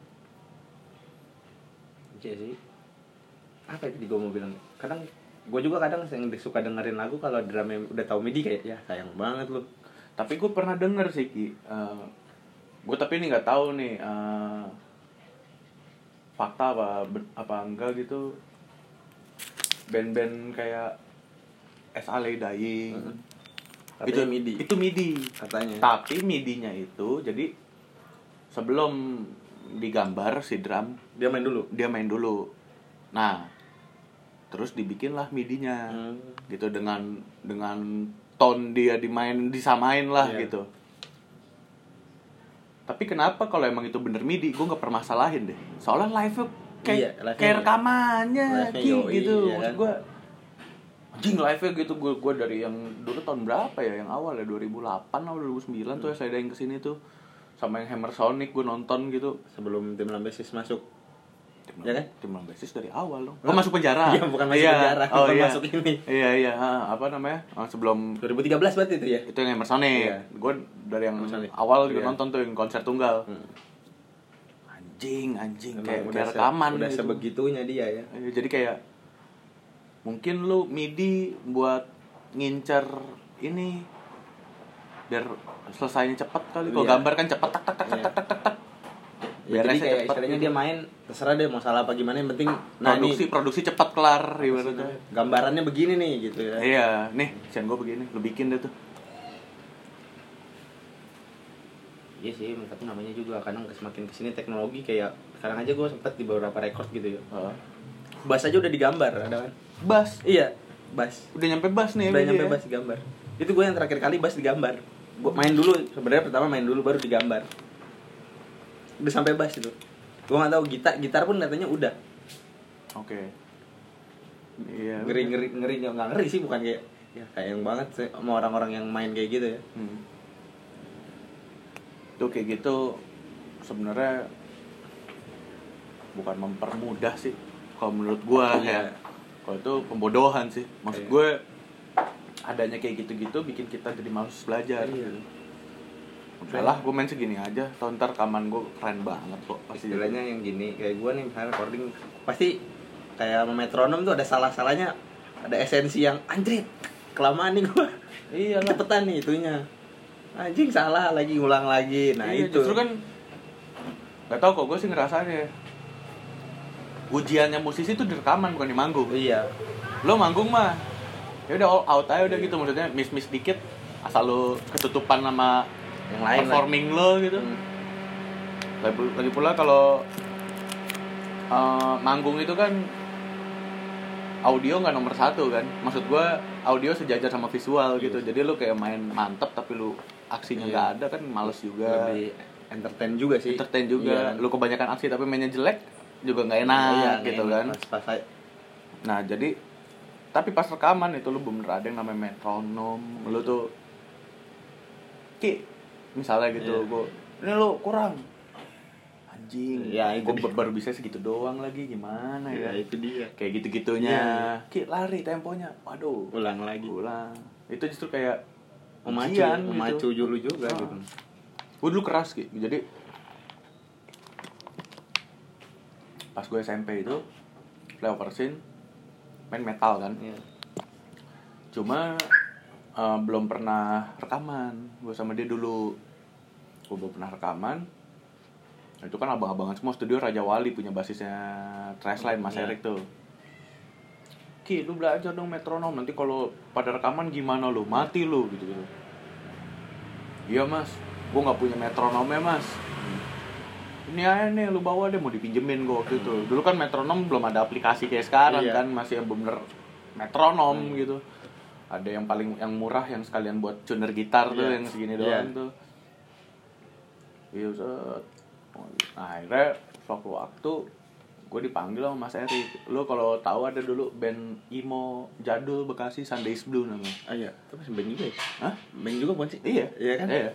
Iya sih. Apa itu gue mau bilang? Kadang gue juga kadang yang suka dengerin lagu kalau drumnya udah tahu midi kayak ya sayang banget lu. Tapi gue pernah denger sih ki. Gue tapi ini nggak tahu nih eh, fakta apa apa enggak gitu. Band-band kayak SLA Dying Hmm. Itu Katanya MIDI. itu MIDI. Katanya. Tapi MIDI-nya itu jadi sebelum digambar si drum dia main dulu? dia main dulu. Nah terus dibikinlah MIDI-nya. Hmm. gitu dengan dengan tone dia dimain disamain lah Iya. gitu. Tapi kenapa kalau emang itu bener MIDI? Gue nggak permasalahin deh. Soalnya live kayak Iya, kayak rekamannya gitu. iya maksud kan? gue anjing live nya gitu gue gue dari yang dulu tahun berapa ya yang awal ya 2008 atau 2009 tuh ya saya yang ke sini tuh sama yang Hammer Sonic gue nonton gitu sebelum tim Lambesis masuk tim Ya kan? tim Lambesis dari awal dong oh masuk penjara Iya, bukan masuk Iya. penjara, oh, bukan iya. masuk ini. iya iya ha, apa namanya Ah, sebelum 2013 berarti itu ya itu yang Hammer Sonic Iya. gue dari yang Sonic. awal juga Iya. nonton tuh yang konser tunggal Hmm. anjing anjing Emang kayak udah kayak se- rekaman udah gitu. sebegitunya dia ya Iya, jadi kayak mungkin lu MIDI buat ngincer ini biar selesainya cepet kali. Kalau Iya. gambar kan cepet tak tak tak tak Iya. tak tak tak. tak. Ya, jadi kayak cepet istilahnya gitu. dia main terserah deh mau salah apa gimana yang penting nah produksi ini produksi cepat kelar ibaratnya. gambarannya begini nih gitu ya Iya, nih, sian gue begini, lu bikin deh tuh. Iya sih, tapi namanya juga kadang semakin ke sini teknologi kayak sekarang aja gue sempet di beberapa record gitu ya. Heeh. Bass aja udah digambar, ada kan? Bass, Iya, bass. udah nyampe bass nih Udah nyampe ya. bass digambar. Itu gue yang terakhir kali bass digambar. Gua main dulu, sebenarnya pertama main dulu baru digambar. Udah sampai bass itu. Gue nggak tahu gitar, gitar pun katanya udah. Oke. Iya. Ngeri ngeri ngeri nggak ngeri sih bukan kayak ya sayang banget sih sama orang-orang yang main kayak gitu ya. Hmm. Tuh kayak gitu sebenarnya bukan mempermudah sih kalau menurut gua Iya. ya. Kalau itu pembodohan sih. Maksud Iya. gue adanya kayak gitu-gitu bikin kita jadi males belajar. Iya. Udahlah, gue main segini aja. Tahun ntar rekaman gue keren banget kok. Pasti istilahnya yang gini kayak gue nih misalnya recording pasti kayak metronom tuh ada salah-salahnya ada esensi yang anjrit kelamaan nih gue Iya lah. cepetan nih itunya anjing salah lagi ngulang lagi nah Iya, itu justru kan Gak tau kok, gue sih ngerasanya Ujiannya musisi tuh di rekaman bukan di manggung. Iya. Lo manggung mah. Ya udah all out aja udah gitu maksudnya miss miss dikit asal lo ketutupan sama yang lain performing lo gitu. Hmm. lagi, pul- lagi pula kalau eh, manggung itu kan audio nggak nomor satu kan. Maksud gua audio sejajar sama visual gitu. Iya. jadi lu kayak main mantep tapi lu aksinya Iya. nggak ada kan males juga. Lebih entertain juga sih. Entertain juga. Iya. lu kebanyakan aksi tapi mainnya jelek juga nggak enak Iya, gitu enak. kan. Pas, pas, nah jadi tapi pas rekaman itu lu bener ada yang namanya metronom. Lu tuh ki misalnya gitu Iya. gua ini lu kurang. Anjing. Ya, itu gua baru bisa segitu doang lagi gimana ya, ya? itu dia. Kayak gitu gitunya Iya, ki lari temponya. Waduh. Ulang lagi. Ulang. Itu justru kayak memacu ujian memacu gitu. juga Ah. gitu. Gue dulu keras gitu jadi pas gue SMP itu flyover scene main metal kan. Iya. cuma eh, belum pernah rekaman. Gue sama dia dulu. Gue belum pernah rekaman. Nah, itu kan abang-abangan semua studio Raja Wali punya basisnya Trashline Mas Iya. Erik tuh. Ki, lu belajar dong metronom. Nanti kalau pada rekaman gimana lu? Mati lu gitu gitu iya mas. Gue nggak punya metronomnya mas ini aja nih lu bawa deh mau dipinjemin gue waktu itu dulu kan metronom belum ada aplikasi kayak sekarang Iya. kan masih yang bener metronom Hmm. gitu ada yang paling yang murah yang sekalian buat tuner gitar tuh Iya. yang segini Iya. doang tuh iya nah akhirnya suatu waktu gue dipanggil sama Mas Erik lu kalau tahu ada dulu band emo jadul Bekasi Sundays Blue namanya ah iya itu masih band juga ya Hah? band juga bukan sih Iya, iya kan Iya.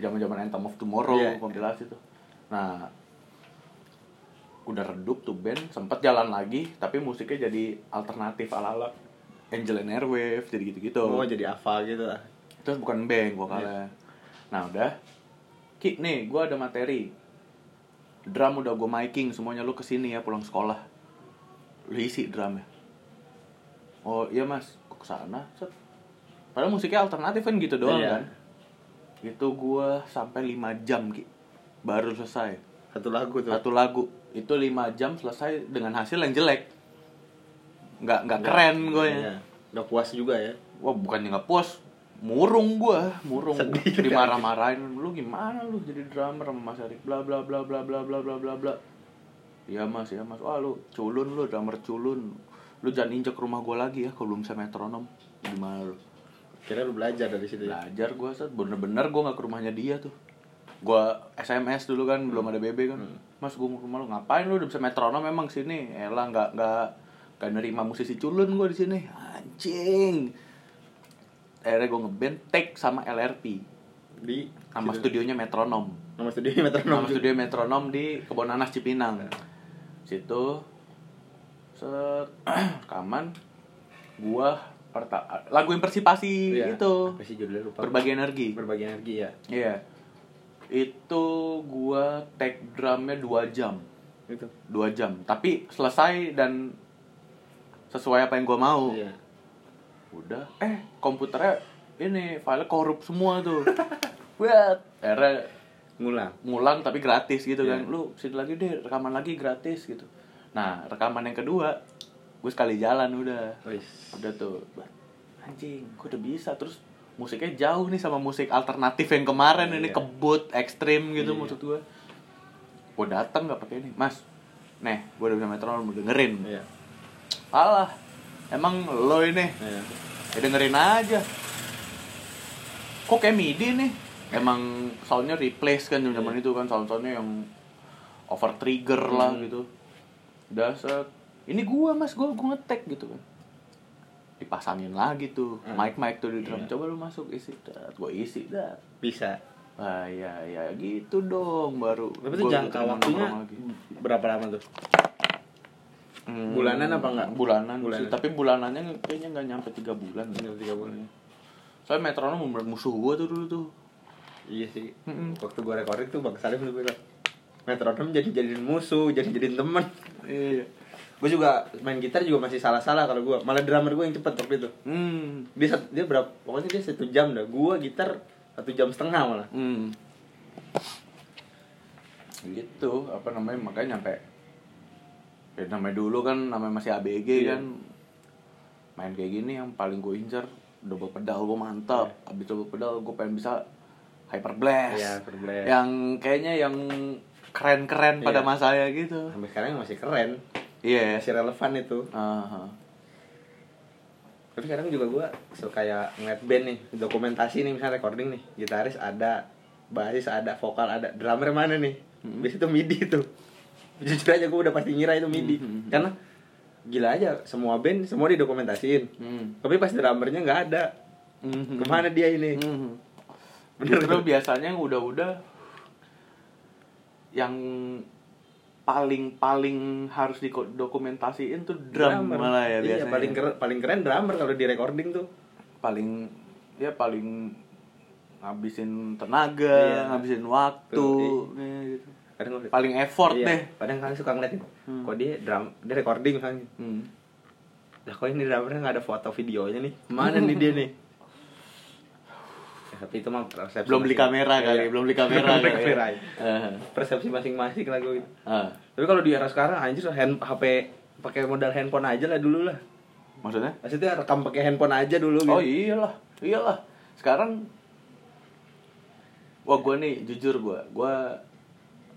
Zaman-zaman Anthem of Tomorrow Iya. kompilasi tuh. Nah, udah redup tuh band, sempet jalan lagi, tapi musiknya jadi alternatif ala-ala Angel and Airwave, jadi gitu-gitu. oh jadi apa gitu lah Terus bukan band vokalnya. Nah, udah. Ki, nih, gua ada materi. Drum udah gue miking, semuanya lu ke sini ya pulang sekolah. Lu isi drumnya. Oh iya mas, gue ke sana. Set. Padahal musiknya alternatif kan gitu doang Iya. kan. Itu gua sampai 5 jam Ki. Baru selesai. Satu lagu tuh Satu lagu. Itu 5 jam selesai dengan hasil yang jelek. Nggak, nggak keren gue ya. Iya. Nggak puas juga ya Wah bukannya nggak puas, murung gua, murung. Sedih. Dimarah-marahin, lu gimana lu jadi drummer sama Mas Erik, bla bla bla bla bla bla bla bla bla. Iya mas, iya mas. Wah lu culun lu, drummer culun. Lu jangan injek rumah gua lagi ya kalau belum bisa metronom. Gimana lu? kira lu belajar dari situ ya Belajar gua set, bener-bener gua nggak ke rumahnya dia tuh. Gua SMS dulu kan, belum ada BB kan. Mas gua mau rumah lu, ngapain lu? Udah bisa metronom emang sini? Elah nggak nggak nggak nerima musisi culun gua di sini. anjing. Akhirnya gue ngeband take sama LRP di nama situ. studionya Metronom. Nama studio metronom. Nama studio Metronom di Kebon Nanas Cipinang. Situ. Set. Rekaman gua perta lagu yang persipasi Iya. itu apa sih judulnya lupa. Berbagi energi. Berbagi energi ya. Iya itu gua take drumnya dua jam. Itu? Dua jam. Tapi selesai dan sesuai apa yang gua mau. Iya. Udah. Eh komputernya ini file korup semua tuh. Buat. Akhirnya ngulang. ngulang tapi gratis gitu kan. Iya. lu sini lagi deh rekaman lagi gratis gitu. Nah rekaman yang kedua gue sekali jalan udah. Wis. udah tuh anjing gue udah bisa. Terus musiknya jauh nih sama musik alternatif yang kemarin ini Iya. kebut ekstrim gitu Iya. maksud gue gue datang nggak pakai ini. Mas nih gue udah bisa metronom dengerin. Iya. Alah emang lo ini. Iya. Ya dengerin aja. Kok kayak midi nih? Emang soundnya replace kan zaman Iya. itu kan sound soundnya yang over trigger lah Hmm. gitu. Udah set ini gua mas gua gua ngetek gitu kan dipasangin lagi tuh. Hmm. mic mic tuh di drum. Iya. coba lu masuk isi. Dat gua isi dat bisa. Ah ya ya gitu dong baru tapi itu jangka waktunya berapa lama tuh? Hmm, bulanan apa enggak? bulanan, sih. Bulanan. tapi bulanannya kayaknya nggak nyampe tiga bulan. Tinggal tiga bulan soalnya metronom musuh gua tuh dulu tuh. Iya sih. Mm-mm. waktu gue recording tuh bang Salim tuh bilang metronom jadi jadiin musuh jadi jadiin temen iya gue juga main gitar juga masih salah salah kalau gue malah drummer gue yang cepet waktu itu Hmm. dia dia berapa pokoknya dia satu jam dah gue gitar satu jam setengah malah Hmm. Gitu, apa namanya makanya nyampe ya namanya dulu kan namanya masih ABG Iya. kan main kayak gini yang paling gue incer double pedal gue mantap Iya. abis double pedal gue pengen bisa hyper blast Iya, hyper blast. yang kayaknya yang keren-keren pada Iya. masanya gitu sampai sekarang masih keren iya masih relevan itu Aha. tapi kadang juga gue suka kayak ngeliat band nih dokumentasi nih misalnya recording nih gitaris ada basis ada vokal ada drummer mana nih Hmm. biasanya itu midi tuh jujur aja gue udah pasti ngira itu midi Hmm. karena gila aja semua band semua didokumentasiin Hmm. tapi pas drummernya nggak ada Mhm. ke mana dia ini Hmm. Bener. Justru biasanya yang udah-udah yang paling paling harus didokumentasiin tuh drum Drummer. malah ya iya, biasanya. paling keren paling keren drummer kalau di recording tuh paling ya paling ngabisin tenaga, Iya. ngabisin waktu, Tuh, ya, gitu. kadang paling effort iya, deh. kadang kalian suka ngeliatin Hmm. kok dia drum dia recording misalnya Hmm. lah kok ini drummernya nggak ada foto videonya nih mana nih dia nih tapi itu mah persepsi Belum beli kamera kali, Iya. belum beli kamera. Belum beli kamera. Persepsi masing-masing lah gue gitu. tapi kalau di era sekarang anjir hand HP pakai modal handphone aja lah dulu lah Maksudnya? maksudnya rekam pakai handphone aja dulu gitu Oh iyalah, iyalah. Sekarang wah gue nih jujur gue, gue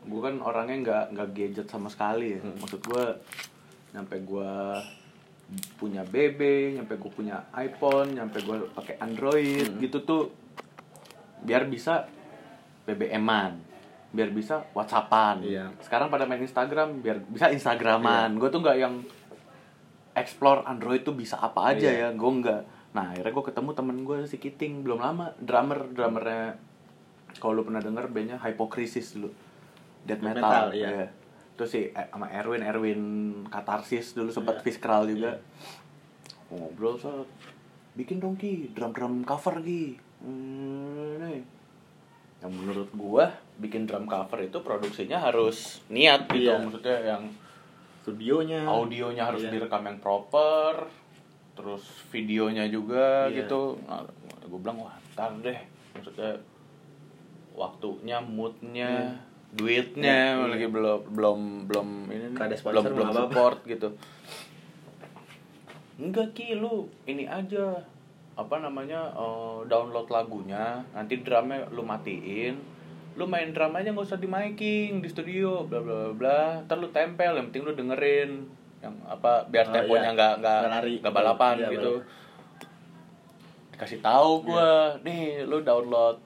gue kan orangnya nggak nggak gadget sama sekali ya. Hmm. Maksud gue nyampe gue punya BB, nyampe gue punya iPhone, nyampe gue pakai Android Hmm. gitu tuh biar bisa BBM-an, biar bisa WhatsAppan. Iya. Sekarang pada main Instagram biar bisa Instagraman. Gue tuh nggak yang explore Android tuh bisa apa aja Iya. ya gue enggak nah akhirnya gue ketemu temen gue si Kiting belum lama drummer drummernya kalau lu pernah denger bandnya Hypocrisis dulu death Death metal, metal, iya. Iya. terus si eh, sama Erwin Erwin Katarsis dulu sempat Iya. Fiskral juga Iya. ngobrol so bikin dong ki drum drum cover ki hmm, yang menurut gua bikin drum cover itu produksinya harus niat gitu. Iya. maksudnya yang studionya. Audionya harus Iya. direkam yang proper terus videonya juga Iya. gitu. Nah, gue bilang wah ntar deh. Maksudnya waktunya moodnya duitnya Iya. lagi belum belum belum ini nih, belum belum support gitu. Enggak ki lu ini aja apa namanya eh, download lagunya nanti drumnya lu matiin lu main drum aja nggak usah di miking di studio bla bla bla bla ntar lu tempel yang penting lu dengerin yang apa biar Oh, temponya iya. nggak nggak Nggak nggak balapan Iya, gitu balapan. dikasih tahu gua Iya. nih lu download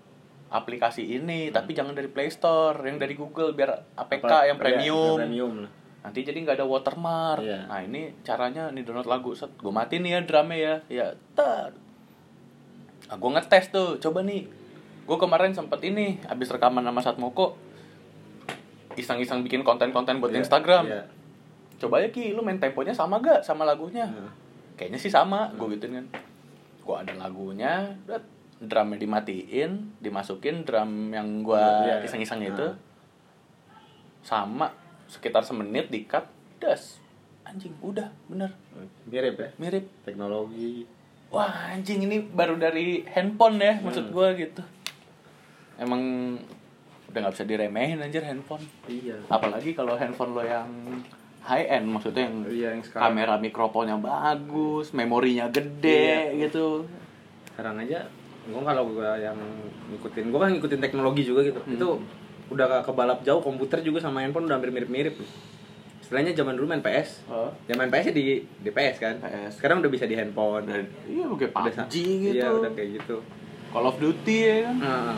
aplikasi ini tapi jangan dari Play Store yang dari Google biar APK Hmm. Apa- yang iya, premium premium lah. nanti jadi nggak ada watermark Iya. nah ini caranya nih download lagu set gue mati nih ya drumnya ya ya tar nah, gue ngetes tuh coba nih. Gue kemarin sempet ini abis rekaman sama Satmoko iseng-iseng bikin konten-konten buat Iya, Instagram. iya. coba ya ki lu main temponya sama gak sama lagunya? Heeh. kayaknya sih sama gue gituin kan. Gue ada lagunya drumnya dimatiin dimasukin drum yang gue Iya, iya. iseng-iseng itu. Heeh. sama sekitar semenit di cut das anjing udah bener. Mirip ya? Mirip. Teknologi wah anjing ini baru dari handphone ya maksud Hmm. gue gitu emang udah nggak bisa diremehin anjir handphone iya apalagi kalau handphone lo yang high end maksudnya yang Iya, yang sekarang. kamera mikrofonnya bagus memorinya gede Iya. gitu sekarang aja gue kalau gue yang ngikutin gue kan ngikutin teknologi juga gitu Hmm. itu udah ke kebalap jauh komputer juga sama handphone udah hampir mirip-mirip istilahnya zaman dulu main PS Oh. ya main PS di di PS kan PS. sekarang udah bisa di handphone Dan, iya kayak Udah sa- PUBG gitu iya udah kayak gitu Call of Duty ya kan Nah.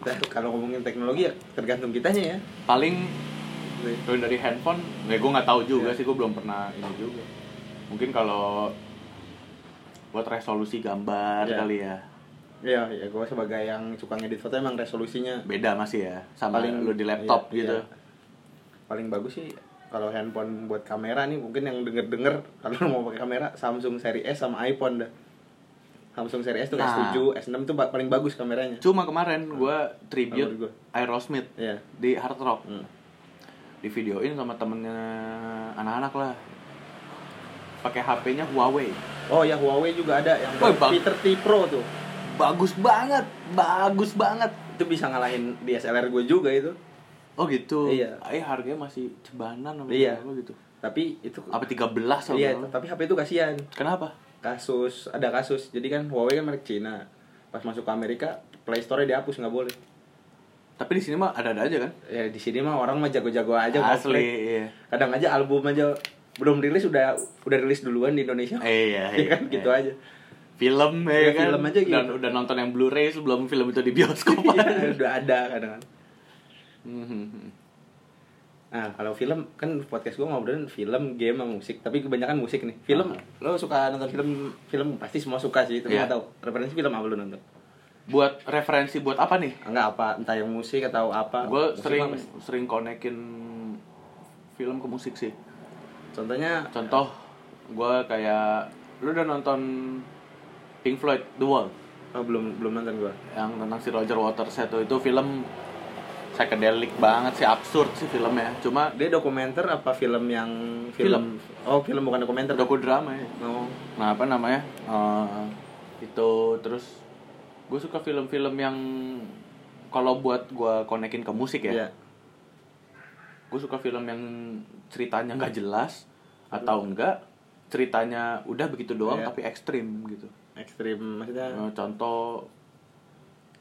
Nah, kalau ngomongin teknologi ya tergantung kitanya ya paling kalau dari handphone ya gue nggak tahu juga Iya. sih gue belum pernah ini juga mungkin kalau buat resolusi gambar Iya. kali ya Iya, ya gue sebagai yang suka ngedit foto emang resolusinya beda masih ya sama Paling- lu di laptop iya, gitu iya. paling bagus sih kalau handphone buat kamera nih mungkin yang denger-denger kalau mau pakai kamera Samsung seri S sama iPhone dah. Samsung seri S tuh Nah. S7, S6 tuh paling bagus kameranya. cuma kemarin gue tribute gua. Aerosmith Iya. di Hard Rock Hmm. di videoin sama temennya anak-anak lah pakai HP-nya Huawei Oh ya Huawei juga ada yang bang. Peter T Pro tuh. Bagus banget bagus banget Itu bisa ngalahin DSLR gue juga itu. oh gitu Iya. eh harganya masih cebanan sama Iya. berapa gitu Tapi itu apa 13 atau Iya, berapa? tapi HP itu kasihan. kenapa Kasus ada kasus. Jadi kan Huawei kan merek Cina. Pas masuk ke Amerika, Play Store dihapus nggak boleh. tapi di sini mah ada-ada aja kan Ya di sini mah orang mah jago-jago aja asli iya kadang aja album aja belum rilis udah udah rilis duluan di Indonesia Eh, iya, Ya iya, kan gitu iya. aja film ya, Iya, kan? film aja gitu. dan udah nonton yang Blu-ray sebelum film itu di bioskop. Iya, udah ada kadang Mhm. nah kalau film kan podcast gue ngobrolin film game sama musik. Tapi kebanyakan musik nih. Film lo suka nonton film film? Pasti semua suka sih tapi nggak tahu. Referensi film apa lo nonton? Buat referensi buat apa nih? Enggak apa? Entah yang musik atau apa. Gue sering pasti. sering konekin film ke musik sih. Contohnya? Contoh gue kayak lu udah nonton Pink Floyd The Wall. Oh, belum belum nonton gue yang tentang si Roger Waters itu itu film psychedelic banget sih absurd sih filmnya. Cuma dia dokumenter apa film yang Film. oh film bukan dokumenter. Doku drama ya. Oh. Nah apa namanya? Eh, itu terus gue suka film-film yang kalau buat gue konekin ke musik ya. Iya. Gue suka film yang ceritanya nggak jelas atau enggak ceritanya udah begitu doang Iya. tapi ekstrim gitu ekstrim maksudnya Eh, contoh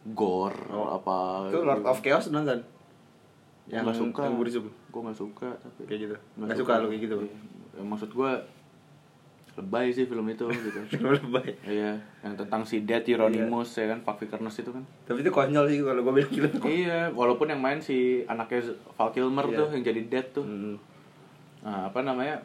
gore Oh. apa itu Lord of Chaos nonton? Gua nggak suka. yang Burzum gue nggak suka tapi kayak gitu? Nggak suka. lo kayak gitu? Iya. Ya, maksud gue lebay sih film itu gitu. Film lebay? Iya yang tentang si Dead Hieronymus ya kan? Fuck Vickerness itu kan. Tapi itu konyol sih kalau gue bilang film iya walaupun yang main si anaknya Val Kilmer Iya. tuh yang jadi Dead tuh. Hmm. nah apa namanya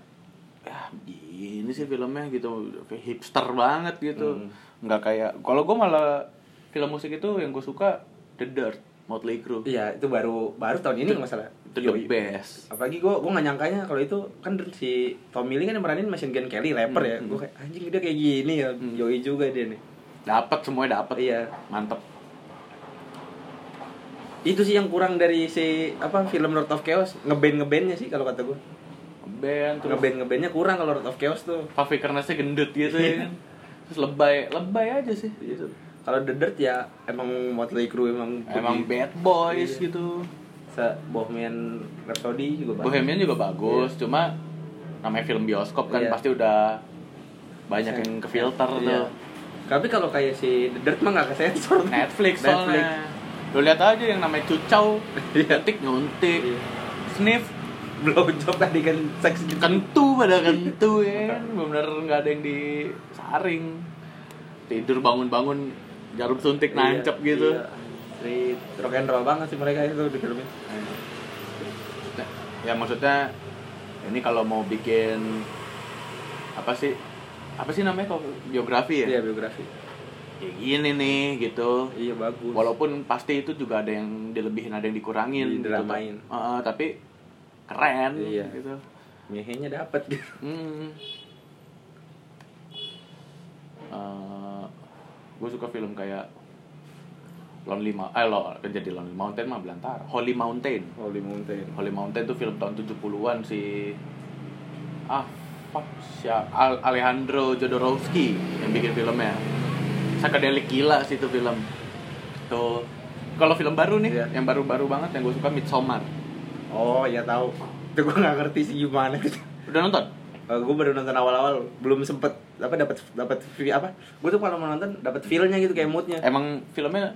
ya gini sih filmnya gitu. Kayak hipster banget gitu. Hmm. nggak kayak kalau gue malah film musik itu yang gue suka The Dirt Motley Crue. Iya itu baru baru tahun ini masalah. itu the best. Apalagi gue gue nggak nyangkanya kalau itu kan si Tommy Lee kan yang meranin Machine Gun Kelly rapper ya. Hmm. gue kayak anjing dia kayak gini ya. Hmm. Yoi juga dia nih. Dapat semuanya dapat iya. Mantep. Itu sih yang kurang dari si apa film Lord of Chaos. Ngeband ngebandnya sih kalau kata gue band terus ngeband ngebandnya kurang kalau Lord of Chaos tuh Fuck Vickernessnya gendut gitu ya kan terus lebay lebay aja sih gitu kalau The Dirt ya emang Motley Crue emang emang begitu. bad boys Iya. gitu Se Bohemian Rhapsody juga bagus. Bohemian juga bagus cuma namanya film bioskop kan Iya. pasti udah banyak yang ke filter Iya. tuh Tapi kalau kayak si The Dirt mah nggak kesensor. Netflix Netflix. lu lihat aja yang namanya cucau Iya. nyuntik nyuntik Iya. sniff Blowjob tadi kan seks gitu. kentu pada kentu ya kan bener nggak ada yang disaring tidur bangun-bangun jarum suntik nancep Iya, gitu Iya. Di rock and roll banget sih mereka itu di filmnya. ya maksudnya ini kalau mau bikin apa sih apa sih namanya kalau biografi ya Iya biografi. kayak gini nih gitu Iya bagus. walaupun pasti itu juga ada yang dilebihin ada yang dikurangin Didramain. gitu. Heeh, tapi keren Iya. gitu Nyehenya dapat gitu. hmm. gue suka film kayak Lonely Mountain, eh lo jadi Lonely Mountain mah belantara. Holy Mountain. Holy Mountain. Holy Mountain tuh film tahun 70-an si ah fuck siapa Al- Alejandro Jodorowsky yang bikin filmnya. Psychedelic gila sih itu film. Tuh kalau film baru nih, Iya. yang baru-baru banget yang gue suka Midsommar. Oh iya tahu. Itu gue nggak ngerti sih gimana gitu. Udah nonton? gue baru nonton awal-awal, belum sempet apa dapat dapat apa? Gue tuh kalau mau nonton dapat feel-nya gitu kayak moodnya. Emang filmnya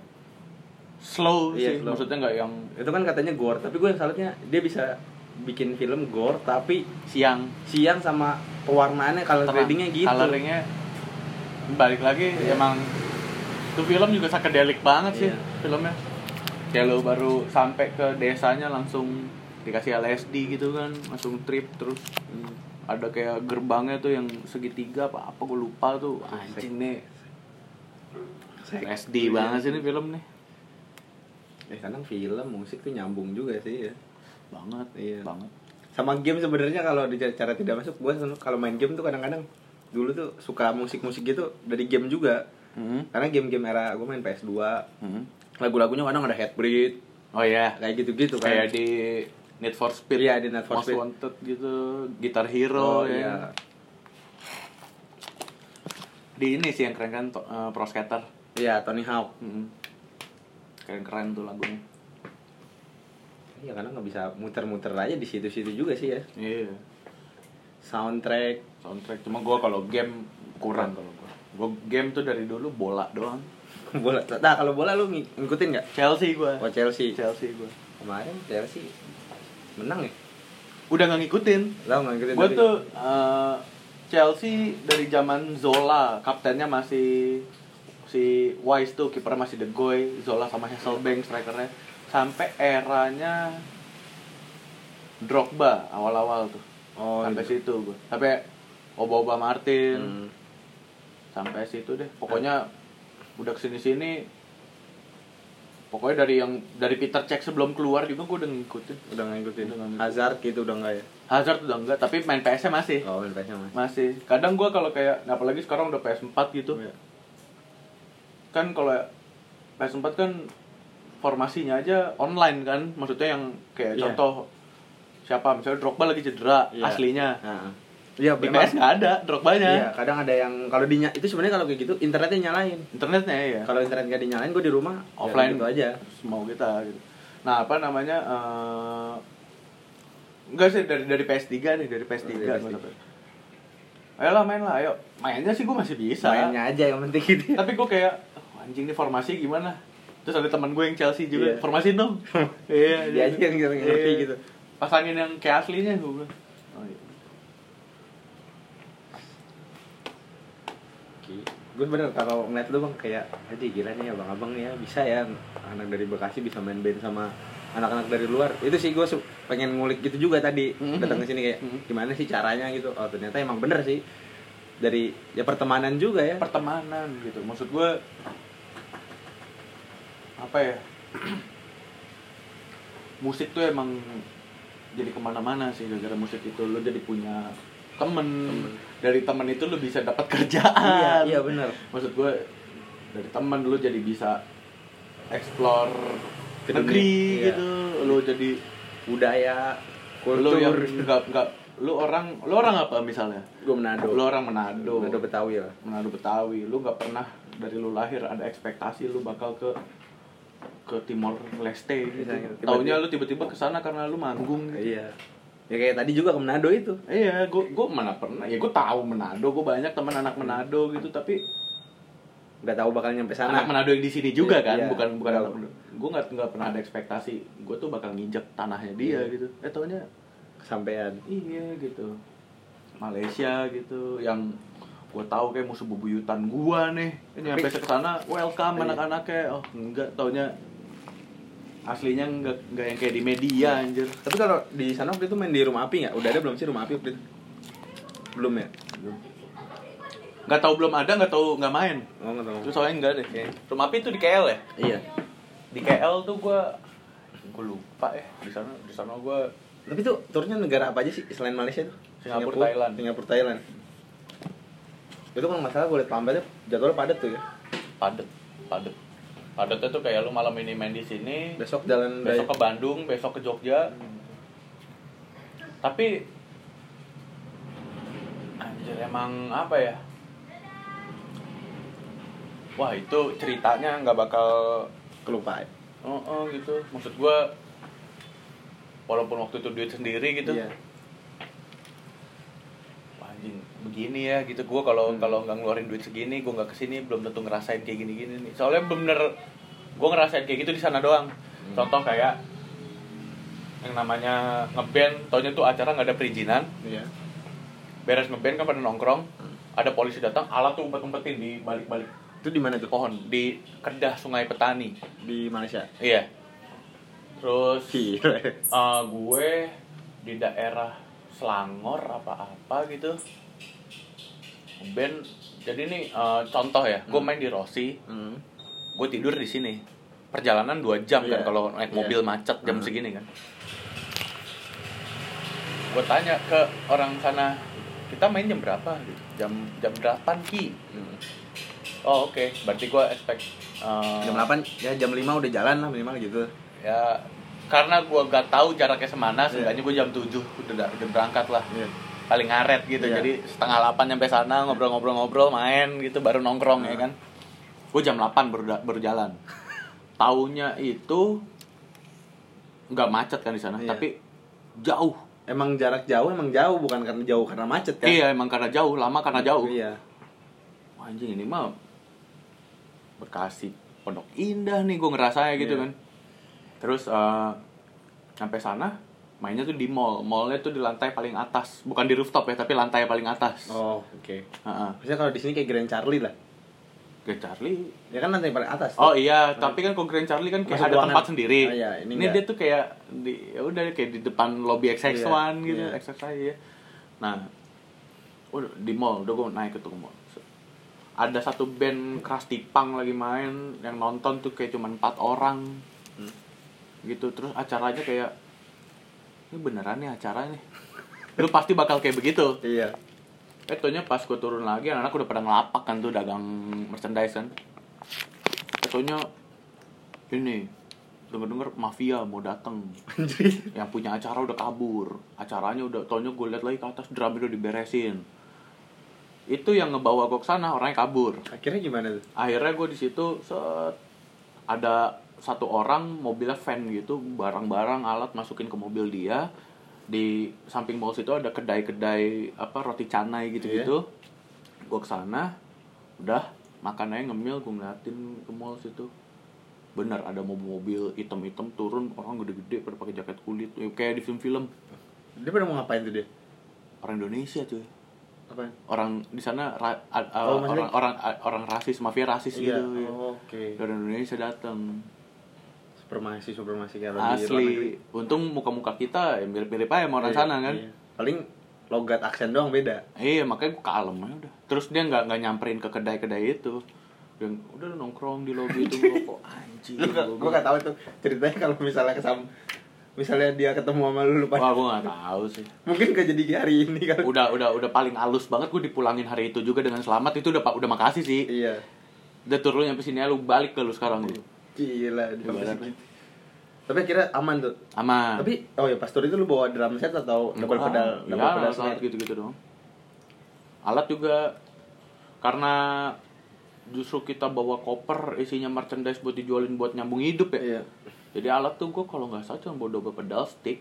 slow Iya, sih, slow. maksudnya nggak yang Itu kan katanya gore, tapi gue yang salutnya dia bisa bikin film gore tapi siang. siang sama pewarnaannya kalau Terang. gradingnya gitu. Coloringnya balik lagi Iya. emang itu film juga psychedelic banget sih Iya. filmnya. Kayak lo baru sampai ke desanya langsung dikasih LSD gitu kan, langsung trip terus Hmm. ada kayak gerbangnya tuh yang segitiga apa apa gue lupa tuh anjing nih LSD Iya. banget sih ini film nih Eh kadang film musik tuh nyambung juga sih ya. banget Iya. banget Sama game sebenarnya kalau cara tidak masuk, gue kalau main game tuh kadang-kadang dulu tuh suka musik-musik gitu dari game juga. Mhm. Karena game-game era gue main PS2, Mhm. lagu-lagunya kadang ada Headbreed, oh ya kayak gitu-gitu kan. kayak di Need for Speed Iya, di Need for Most Speed. Wanted gitu Guitar Hero Oh, ya iya. di ini sih yang keren kan to- eh, Pro Skater Iya, Tony Hawk. keren keren tuh lagunya Iya, karena nggak bisa muter-muter aja di situ-situ juga sih ya. iya Soundtrack. soundtrack cuma gua kalau game kurang kalau gua gua game tuh dari dulu bola doang bola. Nah, kalau bola lu ng- ngikutin nggak? Chelsea gua Oh, Chelsea. Chelsea gua Kemarin Chelsea menang ya? udah nggak ngikutin. Lo nggak ngikutin tapi- tuh eh, Chelsea dari zaman Zola kaptennya masih si Wise tuh kiper masih De Goy Zola sama Hasselbank strikernya. Sampai eranya Drogba awal-awal tuh. Oh, sampai gitu. situ gue sampai Oba-Oba Martin. Hmm. sampai situ deh. Pokoknya udah ke sini sini pokoknya dari yang dari Peter Cech sebelum keluar juga gue udah ngikutin Udah ngikutin. Udah ngikutin. Hazard gitu udah nggak ya? Hazard udah enggak tapi main PS nya masih Oh, main PS-nya mas. masih kadang gue kalau kayak nah, apalagi sekarang udah PS4 gitu Iya. kan kalau PS4 kan formasinya aja online kan maksudnya yang kayak Iya. contoh siapa misalnya Drogba lagi cedera Iya. aslinya Nah. Iya, di. PS nggak ada Drogbanya Iya, kadang ada yang kalau dinya itu sebenarnya kalau kayak gitu internetnya nyalain. internetnya ya Kalau internet nggak dinyalain, gue di rumah ya offline gitu aja. mau kita gitu nah apa namanya eh enggak sih dari dari PS3 nih dari PS3 Oh, dari PS3. ayolah main lah ayo mainnya sih gue masih bisa Mainnya aja yang penting gitu. tapi gue kayak "Oh, anjing ini formasi gimana terus ada teman gue yang Chelsea juga Iya. formasi dong iya Dia aja yang yang ngerti Iya. gitu. pasangin yang kayak aslinya gue bilang oh, iya. Gue bener kalau ngeliat lu bang kayak aja gila nih abang-abang ya bisa ya anak dari Bekasi bisa main band sama anak-anak dari luar. Itu sih gue pengen ngulik gitu juga tadi Mhm. datang ke sini kayak Mhm. gimana sih caranya? Gitu. Oh ternyata emang bener sih. Dari ya pertemanan juga ya. Pertemanan gitu. Maksud gue apa ya musik tuh emang jadi ke mana-mana sih gara-gara musik itu. Lo jadi punya temen, dari temen itu lo bisa dapat kerjaan. Iya iya bener maksud gue dari temen lo jadi bisa explore Ke negeri iya. gitu. Lo jadi budaya lo yang kultur. nggak nggak lo orang lo orang apa misalnya? Gue Manado. Lo orang Manado. Manado Betawi ya. Manado Betawi. Lu nggak pernah dari lu lahir ada ekspektasi lu bakal ke ke Timor Leste gitu. Iya, tiba-tiba. Taunya lu tiba-tiba ke sana karena lu manggung gitu. iya ya kayak tadi juga ke Manado itu Iya, gua gua mana pernah. Ya gua tahu Manado, gua banyak teman anak Manado gitu, tapi nggak tahu bakal nyampe sana anak Manado yang di sini juga kan, Iya, bukan bukan anak. Gua nggak nggak pernah ada ekspektasi gua tuh bakal nginjek tanahnya dia Iya. gitu. Eh taunya kesampean iya gitu. Malaysia gitu yang gue tahu kayak musuh bebuyutan gua nih ini sampai ke sana welcome Iya. anak-anaknya oh enggak taunya aslinya nggak nggak yang kayak di media anjir Tapi kalau di sana waktu itu main di rumah api nggak? Udah ada belum sih rumah api waktu itu? Belum ya? nggak tahu belum ada nggak tahu nggak main Oh nggak tahu. itu soalnya nggak deh kayak rumah api itu di KL ya Iya. di KL tuh gue gue lupa ya di sana di sana gue Tapi tuh turnya negara apa aja sih selain Malaysia tuh? Singapura, Thailand. Singapura, Thailand. Itu kalau nggak salah gue liat pambatnya jadwalnya padat tuh ya. padet padet padatnya tuh kayak lu malam ini main di sini Besok jalan besok ke Bandung besok ke Jogja. Tapi anjir emang apa ya? Wah itu ceritanya nggak bakal kelupa oh, oh gitu. Maksud gua walaupun waktu itu duit sendiri gitu Iya. Anjing begini ya gitu gua kalau Hmm. kalau nggak ngeluarin duit segini gua nggak ke sini belum tentu ngerasain kayak gini gini nih soalnya bener gua ngerasain kayak gitu di sana doang Hmm. contoh kayak yang namanya ngeband taunya tuh acara nggak ada perizinan Iya. beres ngeband kan pada nongkrong Hmm. ada polisi datang alat tuh umpet-umpetin di balik-balik Itu di mana tuh? pohon di Kedah Sungai Petani Di Malaysia. iya terus eh, gue di daerah Selangor apa-apa gitu band jadi nih eh, contoh ya gue Hmm. main di Rossi Hmm. gue tidur di sini perjalanan dua jam kan Iya. kalau naik Iya. mobil macet jam Hmm. segini kan gue tanya ke orang sana kita main jam berapa gitu jam jam 8 ki Hmm. oh oke berarti gue expect eh, Jam 8 ya jam 5 udah jalan lah minimal gitu. ya karena gue gak tahu jaraknya semana Iya. seenggaknya gue jam 7 udah, da- udah berangkat lah Iya. paling ngaret gitu Iya. jadi setengah 8 nyampe sana ngobrol-ngobrol-ngobrol main gitu baru nongkrong ya Nah. kan gue jam 8 baru da- baru jalan taunya itu nggak macet kan di sana Iya. tapi jauh Emang jarak jauh emang jauh bukan karena jauh karena macet kan? iya emang karena jauh lama karena jauh Iya. Wah, anjing ini mah Bekasi Pondok Indah nih gue ngerasanya gitu Iya. kan terus eh, sampai sana mainnya tuh di mall mallnya tuh di lantai paling atas bukan di rooftop ya tapi lantai paling atas Oh, oke. Heeh. Misalnya kalau di sini kayak Grand Charlie lah. Grand Charlie Ya kan lantai paling atas. oh iya tapi kan kok Grand Charlie kan kayak Masuk ada ruangan. tempat sendiri Ah, iya, ini ini dia tuh kayak di ya udah kayak di depan lobby XX1 Iya, gitu iya. XX aja nah udah di mall udah gue naik ke tuh mall ada satu band Krusty Punk lagi main yang nonton tuh kayak cuma empat orang Hmm. Gitu. Terus acaranya kayak ini beneran nih acara nih lu pasti bakal kayak begitu. Iya. eh taunya pas gue turun lagi anak-anak udah pada ngelapak kan tuh dagang merchandise kan. Eh taunya ini denger-denger mafia mau dateng. Anjir. yang punya acara udah kabur. Acaranya udah taunya gue liat lagi ke atas drum udah diberesin. Itu yang ngebawa gue ke sana orangnya kabur. Akhirnya gimana tuh? akhirnya gue di situ set ada satu orang mobilnya van gitu barang-barang alat masukin ke mobil dia di samping mall situ ada kedai-kedai apa roti canai gitu-gitu gue ke sana udah makan aja ngemil gue ngeliatin ke mall situ bener ada mobil-mobil hitam-hitam turun orang gede-gede pada pakai jaket kulit ya, kayak di film-film Dia pada mau ngapain tuh dia? orang Indonesia cuy Apaan? orang di sana ra- a- Oh, orang orang orang rasis mafia rasis Iya. gitu ya. Oh, Oke. dari Indonesia datang Supermasi, supermasi kayak di negeri. asli untung muka-muka kita ya mirip-mirip aja sama orang Iya, sana kan iya. Paling logat aksen doang beda. iya makanya gue kalem aja udah terus dia nggak nggak nyamperin ke kedai-kedai itu dia udah nongkrong di lobi itu ngerokok anjing Lu gak, gak tahu tuh ceritanya kalau misalnya kesam misalnya dia ketemu sama lu lupa. wah gue nggak tahu sih Mungkin gak jadi hari ini kan. udah udah udah paling halus banget gue dipulangin hari itu juga dengan selamat itu udah udah makasih sih Iya. udah turun nyampe sini lu balik ke lu sekarang lu Gila, dia segitu. Tapi akhirnya aman tuh. aman Tapi oh ya pas tur itu lu bawa drum set atau double Enggak, pedal, ya, double pedal alat gitu-gitu dong. Alat juga karena justru kita bawa koper isinya merchandise buat dijualin buat nyambung hidup ya. Iya. Jadi alat tuh gue kalau nggak salah cuma bawa double pedal stick.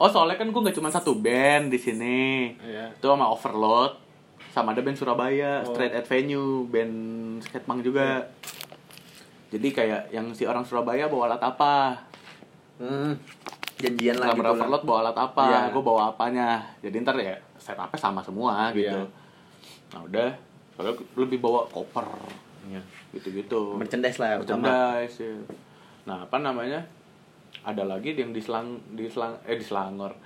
Oh soalnya kan gue nggak cuma satu band di sini. Iya. Itu sama Overload, sama ada band Surabaya, Oh. Straight at Venue, band skatepunk juga. Jadi kayak yang si orang Surabaya bawa alat apa, Hmm. Janjian lah gitu overload bawa alat apa, Iya. gue bawa apanya. Jadi ntar ya setupnya sama semua gitu. Iya. Nah udah, kalau lebih bawa koper Iya. gitu-gitu. Merchandise lah. Merchandise ya. nah apa namanya ada lagi yang di selang di selang eh di selangor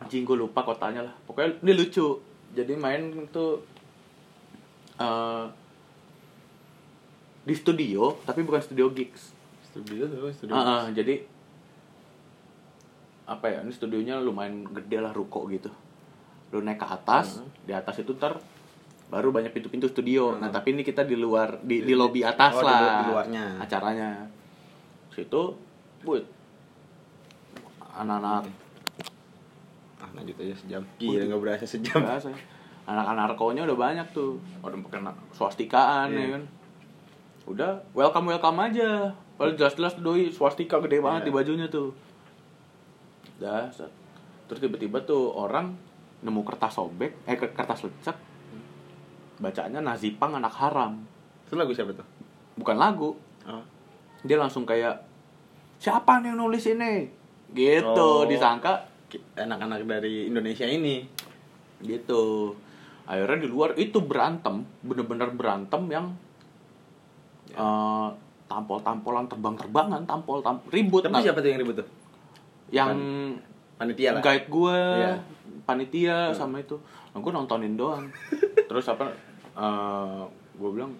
anjing gue lupa kotanya lah pokoknya ini lucu jadi main tuh eh, di studio tapi bukan studio gigs. Studio tuh studio Ah, ah, jadi apa ya ini studionya lumayan gede lah ruko gitu. Lu naik ke atas di atas itu ntar baru banyak pintu-pintu studio. Nah tapi ini kita di luar di, di lobi atas Oh, di lah lu- di luarnya. acaranya. Situ buat anak-anak ah lanjut aja sejam. Gila nggak berasa sejam. Anak-anak narkonya udah banyak tuh. Udah pakai swastikaan Iya. ya kan udah welcome welcome aja. Padahal jelas-jelas doi swastika gede banget Iya. di bajunya tuh. Set. terus tiba-tiba tuh orang nemu kertas sobek eh ke- kertas lecek. Bacanya nazipang anak haram. Itu lagu siapa tuh? Bukan lagu. Oh. dia langsung kayak siapa nih yang nulis ini? Gitu Oh. disangka. Anak-anak dari Indonesia ini. Gitu. Akhirnya di luar itu berantem bener-bener berantem yang eh, tampol-tampolan terbang-terbangan tampol tampol ribut tapi Nah, siapa tuh yang ribut tuh? Yang panitia lah. guide gue Iya. panitia sama itu. Nah, gue nontonin doang. Terus apa gue bilang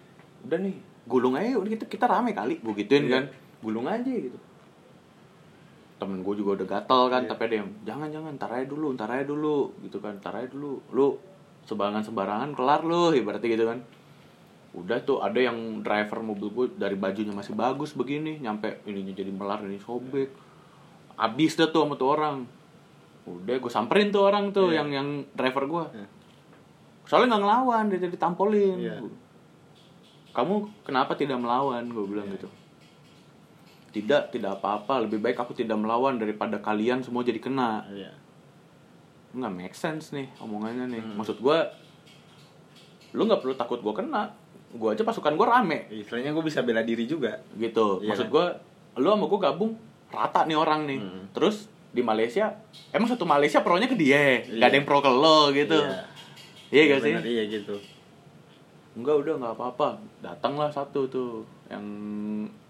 udah nih gulung aja yuk, kita kita rame kali. Gue gituin Iya. kan. Gulung aja gitu. Temen gue juga udah gatel kan Iya. tapi ada yang jangan jangan ntar aja dulu ntar aja dulu gitu kan. Ntar aja dulu. Lu sebarangan sembarangan kelar lu ibaratnya gitu kan udah tuh ada yang driver mobil gue dari bajunya masih bagus begini nyampe ininya jadi melar ini sobek. Abis dah tuh sama tuh orang. Udah gue samperin tuh orang tuh Iya. yang yang driver gue Iya. soalnya nggak ngelawan dia jadi tampolin. Iya. kamu kenapa tidak melawan? Gue bilang Iya. gitu. Tidak tidak apa-apa. Lebih baik aku tidak melawan daripada kalian semua jadi kena. Nggak make sense nih omongannya nih. Hmm. maksud gue lu nggak perlu takut gue kena gue aja pasukan gue rame. Istilahnya gue bisa bela diri juga. Gitu. Iya maksud kan? gue lu sama gue gabung rata nih orang nih. Hmm. terus di Malaysia emang satu Malaysia pro-nya ke dia. Iya. nggak ada yang pro ke lo gitu. Iya. Gak sih? benar, iya gitu. Enggak udah nggak apa-apa. Datanglah satu tuh yang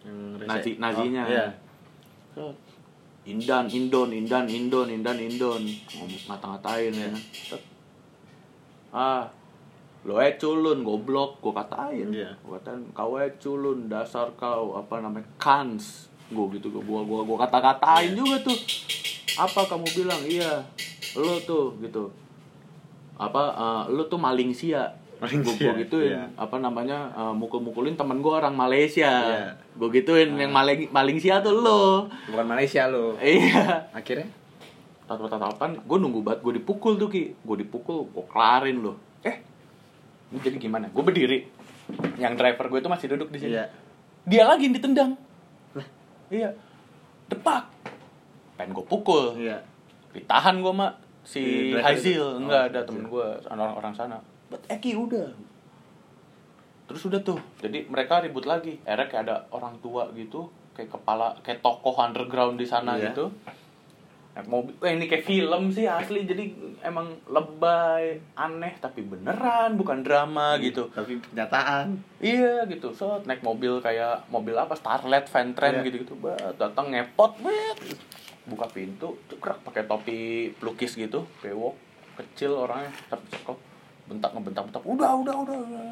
yang Nazi nazinya. Oh, iya. Indan Indon Indan Indon Indan Indon. Ngomong ngata-ngatain ya. Kan. Set. ah lo eh culun goblok gue katain. Iya. gue katain kau eh culun dasar kau apa namanya kans. Gue gitu gue gua gua gua kata-katain Iya. juga tuh. Apa kamu bilang? Iya lo tuh gitu. Apa eh, lo tuh maling sia. Maling gue sia, gituin. iya. apa namanya eh, mukul-mukulin temen gue orang Malaysia. Iya. gue gituin yang maling maling sia tuh lo. Bukan Malaysia lo. Iya. Akhirnya? Tatap-tatapan gue nunggu banget gue dipukul tuh ki. Gue dipukul gue kelarin lo. Eh ini jadi gimana? Gue berdiri. Yang driver gue itu masih duduk di sini. Iya. Dia lagi yang ditendang. Iya. Depak. Pengen gue pukul. Iya. Ditahan gue mak. Si driver Haizil. Itu? enggak Oh, ada temen gue orang orang sana. But Eki udah. Terus udah tuh. Jadi mereka ribut lagi. Akhirnya kayak ada orang tua gitu kayak kepala kayak tokoh underground di sana Iya. gitu Naik mobil Wah, ini kayak film sih asli jadi emang lebay aneh tapi beneran bukan drama gitu. tapi kenyataan. Iya gitu, so naik mobil kayak mobil apa? Starlet, Ventren Iya. gitu-gitu, Bah, datang ngepot, bet, buka pintu, cekrak pakai topi pelukis gitu, bewok, kecil orangnya, tapi cekok, bentak ngebentak-bentak, udah udah udah, udah.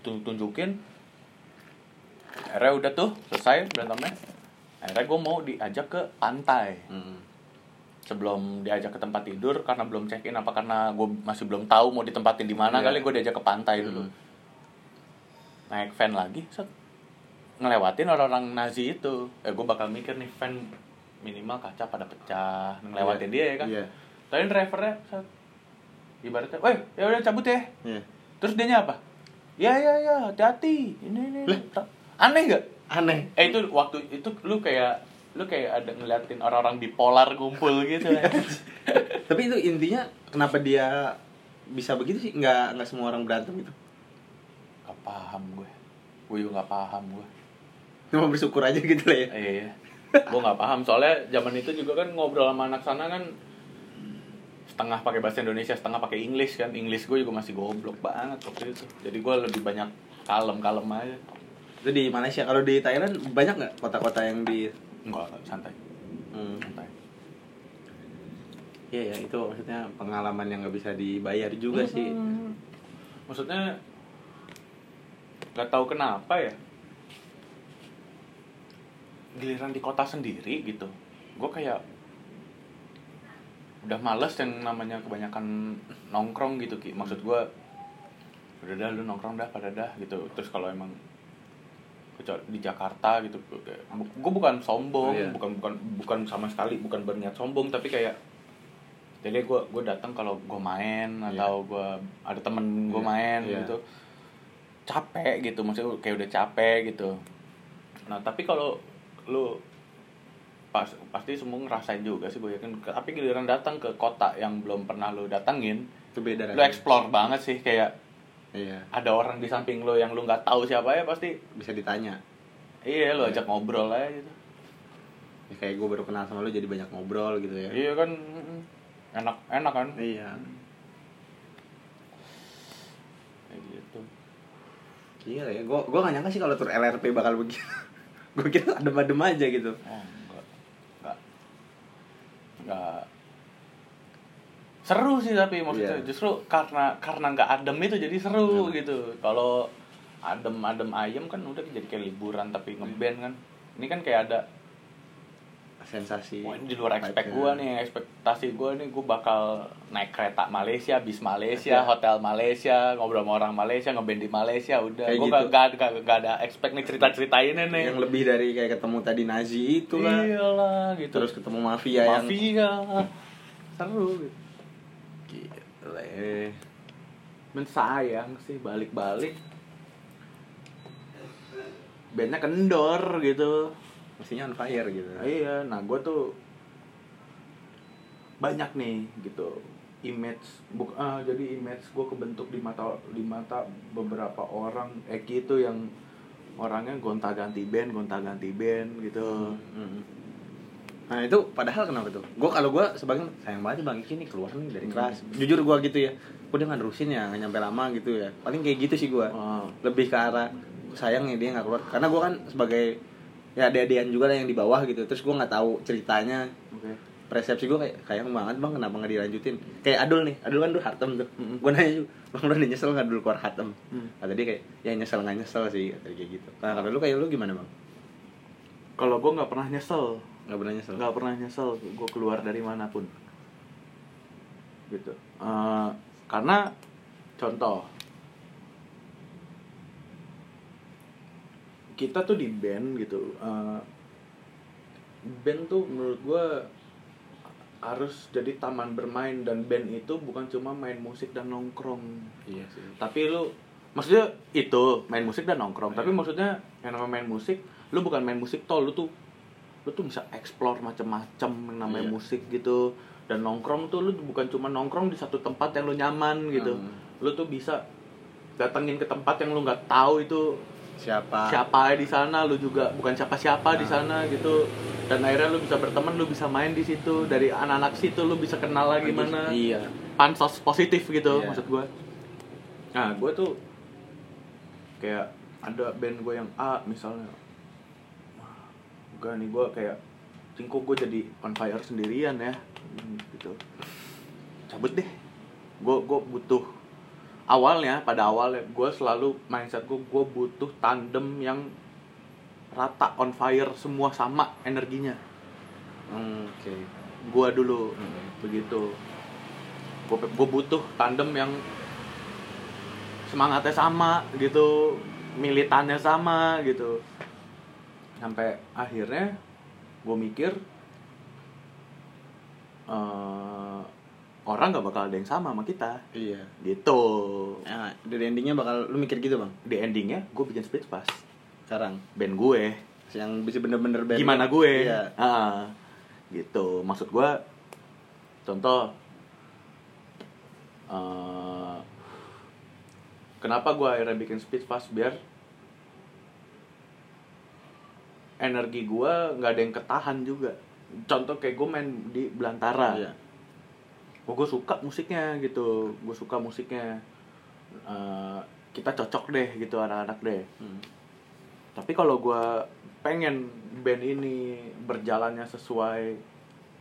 Tun- tunjukin, akhirnya udah tuh selesai berantemnya, akhirnya gue mau diajak ke pantai sebelum diajak ke tempat tidur karena belum check in apa karena gue masih belum tahu mau ditempatin di mana Iya. kali gue diajak ke pantai dulu. Hmm. naik van lagi set. ngelewatin orang-orang Nazi itu. Eh gue bakal mikir nih van minimal kaca pada pecah ngelewatin dia ya kan? Iya. Tapi drivernya set. ibaratnya weh ya udah cabut ya. Iya. Terus dia apa? Ya ya ya hati-hati. Ini ini. Lah? aneh nggak? Aneh. Eh itu waktu itu lu kayak lu kayak ada ngeliatin orang-orang bipolar ngumpul gitu ya. tapi itu intinya kenapa dia bisa begitu sih? Nggak nggak semua orang berantem gitu? Gak paham gue. Gue juga gak paham gue. Cuma bersyukur aja gitu lah ya. Iya iya. Gue gak paham. Soalnya zaman itu juga kan ngobrol sama anak sana kan setengah pakai bahasa Indonesia setengah pakai English kan. English gue juga masih goblok banget waktu itu. Jadi gue lebih banyak kalem kalem aja. Itu di Malaysia. Kalau di Thailand banyak nggak kota-kota yang di enggak enggak, santai. Hmm. santai. Iya ya, itu maksudnya pengalaman yang nggak bisa dibayar juga sih. maksudnya nggak tahu kenapa ya giliran di kota sendiri gitu. Gue kayak udah males yang namanya kebanyakan nongkrong gitu ki. Maksud gue udah dah lu nongkrong dah pada dah gitu. Terus kalau emang kecuali di Jakarta gitu gue bukan sombong Iya. bukan bukan bukan sama sekali bukan berniat sombong tapi kayak jadi gue gue datang kalau gue main Iya. atau gue ada temen gue Iya, main iya. gitu capek gitu maksudnya kayak udah capek gitu nah tapi kalau lu pas pasti semua ngerasain juga sih gue yakin tapi giliran datang ke kota yang belum pernah lu datengin Itu beda lu explore banget sih kayak Iya, ada orang di samping lu yang lu nggak tahu siapa ya pasti bisa ditanya. iya lu Iya. ajak ngobrol aja gitu Ya, kayak gue baru kenal sama lu jadi banyak ngobrol gitu ya. iya kan enak enak kan Iya. kayak gitu Iya ya, gue gue gak nyangka sih kalau tur LRP bakal begitu. gue kira adem-adem aja gitu. oh enggak enggak enggak seru sih tapi maksudnya Iya. justru karena karena nggak adem itu jadi seru Iya. gitu kalau adem adem ayem kan udah jadi kayak liburan tapi ngeband kan ini kan kayak ada Sensasi. Wah, ini di luar ekspek gue nih ekspektasi gue nih gue bakal naik kereta Malaysia bis Malaysia Iya. hotel Malaysia ngobrol sama orang Malaysia ngeband di Malaysia udah gue gitu. gak, gak, gak, gak ada expect nih cerita ceritainnya nih Yang lebih dari kayak ketemu tadi Nazi itu lah. iyalah gitu Terus ketemu mafia, yang mafia seru gitu Gila, eh. Men sayang sih balik-balik bandnya kendor gitu Mestinya on fire gitu. iya nah gue tuh banyak nih gitu image buk ah, jadi image gue kebentuk di mata di mata beberapa orang Eki itu yang orangnya gonta ganti band gonta ganti band gitu Mm. Nah itu padahal kenapa tuh? Gue kalau gue sebagian sayang banget bang Iki nih keluar nih dari kelas. Jujur gue gitu ya. Gue dia nggak nerusin ya, nggak nyampe lama gitu ya. Paling kayak gitu sih gue. Oh. Lebih ke arah sayang ya dia nggak keluar. Karena gue kan sebagai ya ada-adaan juga lah yang di bawah gitu. Terus gue nggak tahu ceritanya. oke Persepsi gue kayak sayang banget bang kenapa nggak dilanjutin? Kayak Adul nih, Adul kan dulu Hatem tuh. Mm-mm. Gue nanya juga, bang lu udah nyesel nggak dulu keluar Hatem? Hmm. Kata dia kayak ya nyesel nggak nyesel sih kayak gitu. Nah kalau lu kayak lu gimana bang? kalau gue nggak pernah nyesel Nggak pernah nyesel? nggak pernah nyesel gue keluar dari mana pun. Gitu. Eh, karena contoh. Kita tuh di band gitu. Eh, band tuh menurut gue harus jadi taman bermain dan band itu bukan cuma main musik dan nongkrong. Iya sih. tapi lu maksudnya itu main musik dan nongkrong. Tapi maksudnya yang namanya main musik lu bukan main musik tol lu tuh lu tuh bisa explore macam-macam namanya Iya. musik gitu dan nongkrong tuh lu bukan cuma nongkrong di satu tempat yang lu nyaman gitu Hmm. lu tuh bisa datengin ke tempat yang lu nggak tahu itu Siapa? siapa di sana lu juga bukan siapa-siapa di sana gitu dan akhirnya lu bisa berteman lu bisa main di situ dari anak-anak situ lu bisa kenal lagi mana Iya. pansos positif gitu Iya. maksud gue nah gue tuh kayak ada band gue yang A misalnya gak nih gue kayak cingkuk gue jadi on fire sendirian ya. Hmm, gitu. Cabut deh. Gue gue butuh awalnya pada awalnya gue selalu mindset gue gue butuh tandem yang rata on fire semua sama energinya. Hmm, Oke. gue dulu Hmm. begitu. Gue gue butuh tandem yang semangatnya sama gitu. Militannya sama gitu sampai akhirnya gue mikir eh, orang nggak bakal ada yang sama sama kita. Iya. gitu. Nah, dari endingnya bakal lu mikir gitu bang? di endingnya gue bikin speech pass Sekarang? Band gue. Yang bisa bener-bener band. Gimana gue? Iya. Ah, gitu. Maksud gue contoh eh, kenapa gue akhirnya bikin speech fast biar energi gue nggak ada yang ketahan juga. Contoh kayak gue main di belantara. Iya. oh, gue suka musiknya gitu. Gue suka musiknya. Eh, kita cocok deh gitu anak-anak deh. Hmm. tapi kalau gue pengen band ini berjalannya sesuai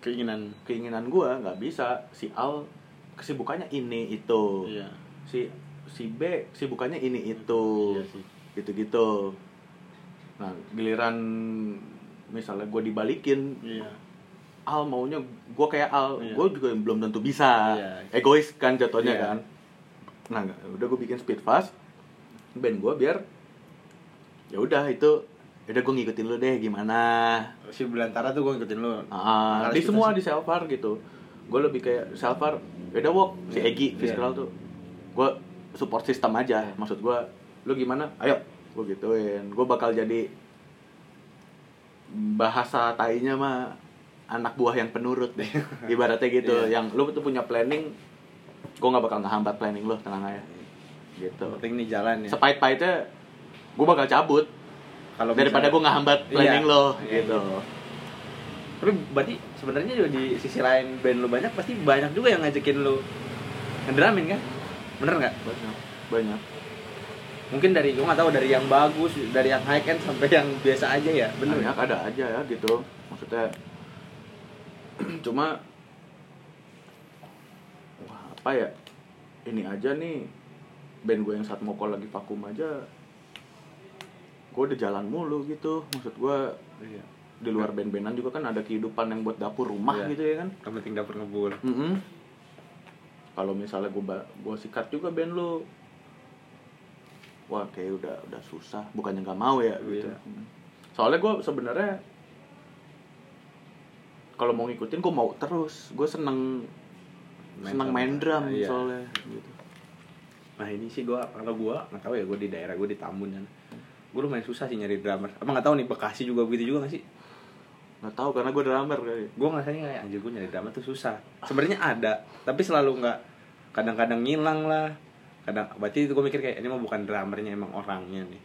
keinginan. keinginan gue nggak bisa. Si Al kesibukannya ini itu. Iya. Si si B kesibukannya ini itu. Iya sih. gitu-gitu nah giliran misalnya gue dibalikin iya. Al maunya gue kayak Al Iya. gue juga belum tentu bisa. Iya. egois kan jatuhnya Iya. kan. Nah udah gue bikin speed fast band gue biar ya udah itu ya udah gue ngikutin lu deh gimana? Si belantara tuh gue ngikutin lu. Ah, di semua sih- di Selvar gitu. Gue lebih kayak Selvar beda wok si Iya. Egi Iya. Fiskal tuh. Gue support sistem aja. Maksud gue lu gimana? Ayo gue gituin. Gue bakal jadi bahasa tainya mah anak buah yang penurut deh. Ibaratnya gitu. Iya. yang lu tuh punya planning gue nggak bakal ngehambat planning lu tenang aja gitu penting nih jalan ya. Sepait-paitnya gue bakal cabut. Kalau daripada gue ngehambat Iya. planning lo Iya, gitu. Tapi berarti sebenarnya juga di sisi lain band lu banyak pasti banyak juga yang ngajakin lu ngedrumin kan? Bener nggak? Banyak. Banyak mungkin dari gue nggak tahu dari yang bagus dari yang high end sampai yang biasa aja ya bener banyak ada aja ya gitu. Maksudnya cuma wah apa ya ini aja nih band gue yang saat mokol lagi vakum aja gue udah jalan mulu gitu. Maksud gue iya. di luar band-bandan juga kan ada kehidupan yang buat dapur rumah Iya. gitu ya kan? Yang penting dapur ngebul. Mm-mm. kalau misalnya gue gue sikat juga band lu wah kayak udah udah susah. Bukannya nggak mau ya gitu. Iya. soalnya gue sebenarnya kalau mau ngikutin gue mau terus. Gue seneng Main seneng main drum iya. soalnya gitu. Nah ini sih gue kalau gue nggak tahu ya gue di daerah gue di Tambun kan. Gue lumayan susah sih nyari drummer. Apa nggak tahu nih Bekasi juga begitu juga nggak sih? Nggak tahu karena gue drummer kali. Gue ngerasanya kayak anjir gue nyari drummer tuh susah. Sebenarnya ada tapi selalu nggak kadang-kadang ngilang lah kadang berarti itu gue mikir kayak ini mah bukan drummernya emang orangnya nih.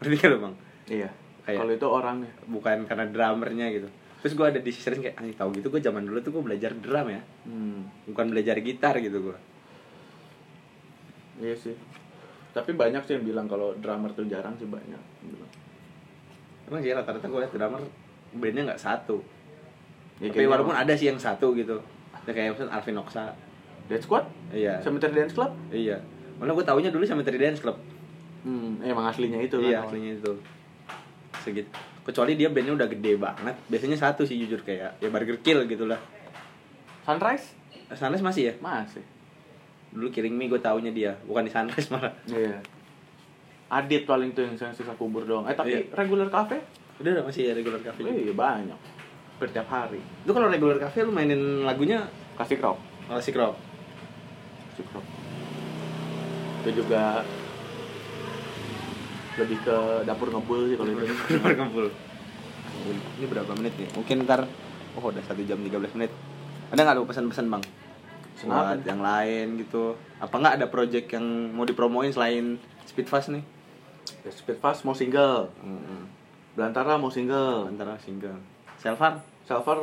Ngerti kan bang? Iya. Kayak- kalau itu orangnya. bukan karena drummernya gitu. Terus gue ada di sisi kayak anjir tahu gitu gue zaman dulu tuh gue belajar drum ya. Hmm. bukan belajar gitar gitu gue iya sih. Tapi banyak sih yang bilang kalau drummer tuh jarang sih banyak emang sih rata-rata gue liat drummer bandnya nggak satu. Ya, tapi walaupun ada sih yang satu gitu. Ya, kayak misalnya Alvin Oksa. Dead Squad? Iya. Cemetery Dance Club? Iya malah gue taunya dulu sama Dance Club. Hmm, emang aslinya itu iya kan aslinya itu. Segitu kecuali dia bandnya udah gede banget. Biasanya satu sih jujur kayak ya Burger Kill gitu lah. Sunrise? Sunrise masih ya? Masih. Dulu Killing Me gue taunya dia. Bukan di Sunrise malah. Iya. Adit paling tuh yang sisa kubur doang. Eh tapi Iya. regular cafe? Udah masih ya regular cafe eh, iya banyak. Setiap hari. Itu kalau regular cafe lu mainin lagunya? Kasih rock. Klasik rock. Kasih rock itu juga lebih ke dapur ngebul sih kalau itu Nomor kumpul. Ini berapa menit nih? Mungkin ntar Oh udah 1 jam 13 menit Ada nggak lu pesan-pesan bang? Buat yang lain gitu Apa nggak ada project yang mau dipromoin selain Speedfast nih? ya, Speed Fast mau single Hmm, Belantara mau single antara single Selvar? Salvar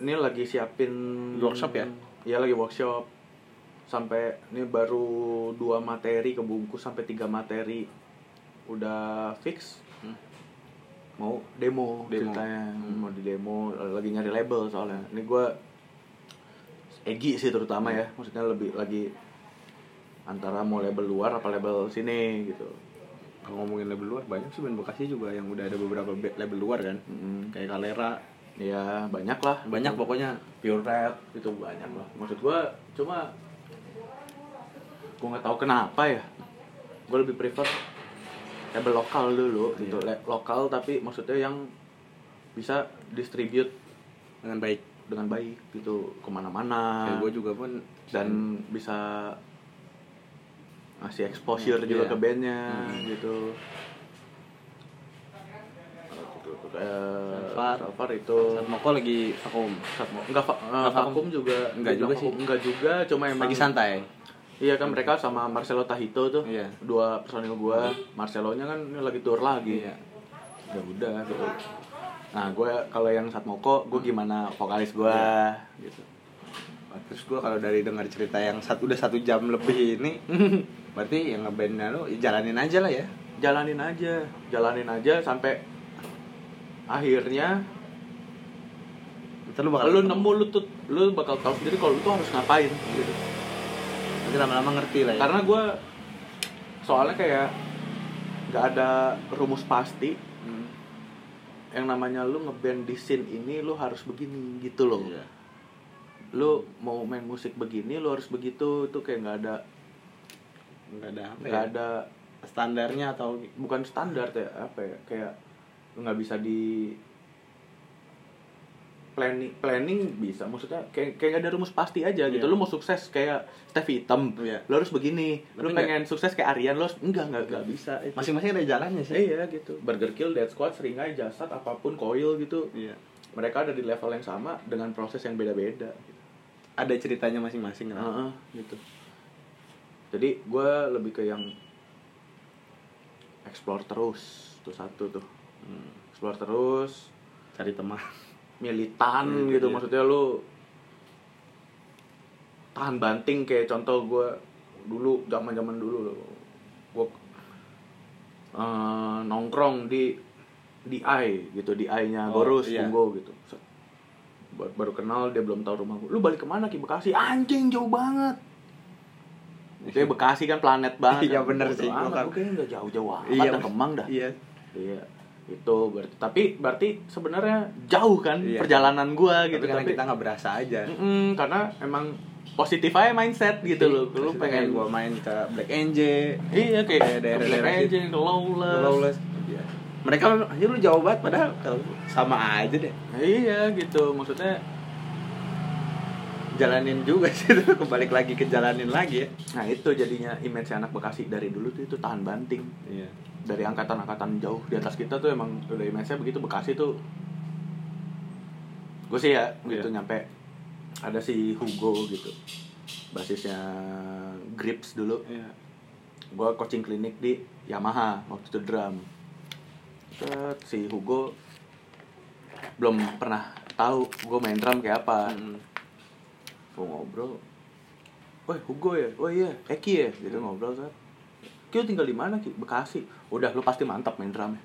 ini lagi siapin Workshop ya? Iya lagi workshop. Sampai ini baru dua materi kebungkus sampai tiga materi udah fix. Hmm. Mau demo, Demo. ceritanya Hmm. mau di demo lagi nyari label soalnya. Ini gua Egi sih terutama ya, maksudnya lebih lagi antara mau label luar apa label sini gitu. Kalau ngomongin label luar banyak sih band Bekasi juga yang udah ada beberapa be- label luar kan Mm, Kayak Kalera ya banyak lah. Banyak pokoknya pure rap itu banyak lah maksud gua cuma gua nggak tahu kenapa ya gua lebih prefer label lokal dulu gitu Iya. Le- lokal tapi maksudnya yang bisa distribute dengan baik dengan baik gitu ke mana-mana Kayak gue juga pun dan bisa ngasih exposure Hmm, juga iya. ke bandnya Hmm. gitu Eh, Salvar. Salvar itu Saat Moko lagi vakum Satmo- enggak va- eh, Enggak vakum. juga Enggak juga sih. vakum, enggak juga cuma emang Lagi santai iya kan mereka sama Marcelo Tahito tuh. Iya. dua personil gua. Marcelonya kan ini lagi tour lagi. Iya. Ya udah gitu. Nah gue kalau yang Satmoko gue gimana vokalis gua gitu. Terus gue kalau dari dengar cerita yang satu udah satu jam lebih ini Berarti yang ngebandnya ya jalanin aja lah ya. Jalanin aja. Jalanin aja sampai akhirnya Ntar lu bakal lu nemu lu tuh lu bakal tahu sendiri kalau lu tuh harus ngapain gitu nanti lama-lama ngerti lah ya. Karena gue soalnya kayak nggak ada rumus pasti. Hmm. yang namanya lu ngeband di scene ini lu harus begini gitu loh. Iya. lu mau main musik begini lu harus begitu. Itu kayak nggak ada nggak ada apa nggak ya? ada standarnya atau bukan standar ya apa ya? Kayak nggak bisa di planning planning bisa maksudnya kayak kayak nggak ada rumus pasti aja gitu. Iya. lu mau sukses kayak Steve Hitam Iya. lu harus begini. Lu Tapi pengen sukses kayak Aryan lu harus enggak enggak enggak bisa itu. masing-masing ada jalannya sih. Iya gitu. Burger Kill Dead Squad Seringai Jasad apa pun Coil gitu. Iya. Mereka ada di level yang sama dengan proses yang beda-beda. Gitu. ada ceritanya masing-masing kan Heeh, gitu. Jadi gue lebih ke yang explore terus tuh satu tuh. Hmm. explore terus. Cari teman militan Hmm, gitu iya. maksudnya lu tahan banting kayak contoh gue dulu zaman zaman dulu gue eh, nongkrong di di I gitu di I nya Oh, Gorus iya. Tunggo gitu. Baru, baru kenal dia belum tahu rumah gue lu balik ke mana ki? Bekasi? Anjing jauh banget. Kayak Bekasi kan planet banget Iya, kan. bener Bodo sih, amat, kan- gua kayaknya nggak jauh-jauh amat Iya, Kemang dah. Iya. Iya, itu berarti tapi berarti sebenarnya jauh kan Iya. perjalanan gua tapi gitu karena tapi kita nggak berasa aja Mm-mm, karena emang positif aja mindset gitu loh. Lu pengen gua main ke Black NJ Iya kayak kayak daerah-daerah Black situ. Angel, ke Lawless. Lawless Iya. mereka aja lu jauh banget padahal sama aja deh Iya gitu maksudnya jalanin juga sih. Tuh kebalik lagi ke jalanin lagi ya. Nah itu jadinya image anak Bekasi dari dulu tuh itu tahan banting. Iya. Dari angkatan-angkatan jauh di atas kita tuh emang udah image-nya begitu. Bekasi tuh Gue sih ya gitu Iya. nyampe Ada si Hugo gitu Basisnya Grips dulu. Iya. Gue coaching klinik di Yamaha waktu itu drum. Si Hugo belum pernah tahu gue main drum kayak apa. Mm. Gue ngobrol Woi Hugo ya, oh iya, Eki ya, gitu ngobrol kan. Ki tinggal di mana Ki? Bekasi. Udah lu pasti mantap main drum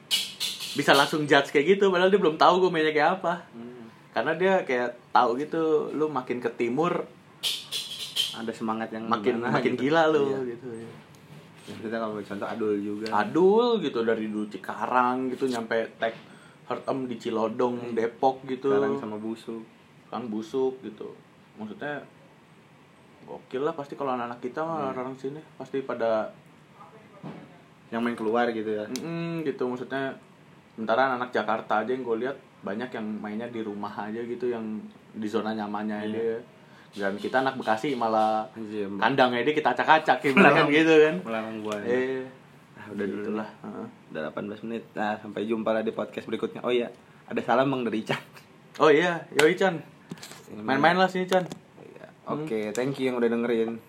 Bisa langsung judge kayak gitu, padahal dia belum tahu gue mainnya kayak apa. Mm. Karena dia kayak tahu gitu, lu makin ke timur ada semangat yang makin gimana makin gitu. gila lu Iya. gitu. ya. Ya, kita kalau contoh adul juga Adul gitu dari dulu Cikarang gitu nyampe tek Hurt Em di Cilodong, Depok gitu. sekarang sama busuk Kang busuk gitu. Maksudnya gokil lah pasti kalau anak-anak kita mah orang sini pasti pada yang main keluar gitu ya? Mm, gitu maksudnya sementara anak Jakarta aja yang gue lihat banyak yang mainnya di rumah aja gitu yang di zona nyamannya Iya. dia dan kita anak Bekasi malah Anjir, kandangnya dia kita acak-acak kan gitu kan. Melarang buaya eh Ah, udah dulu. lah lah udah 18 menit. Nah sampai jumpa lah di podcast berikutnya. Oh iya ada salam bang dari Chan oh iya yoi Chan main-main lah sini Chan Iya. oke thank you yang udah dengerin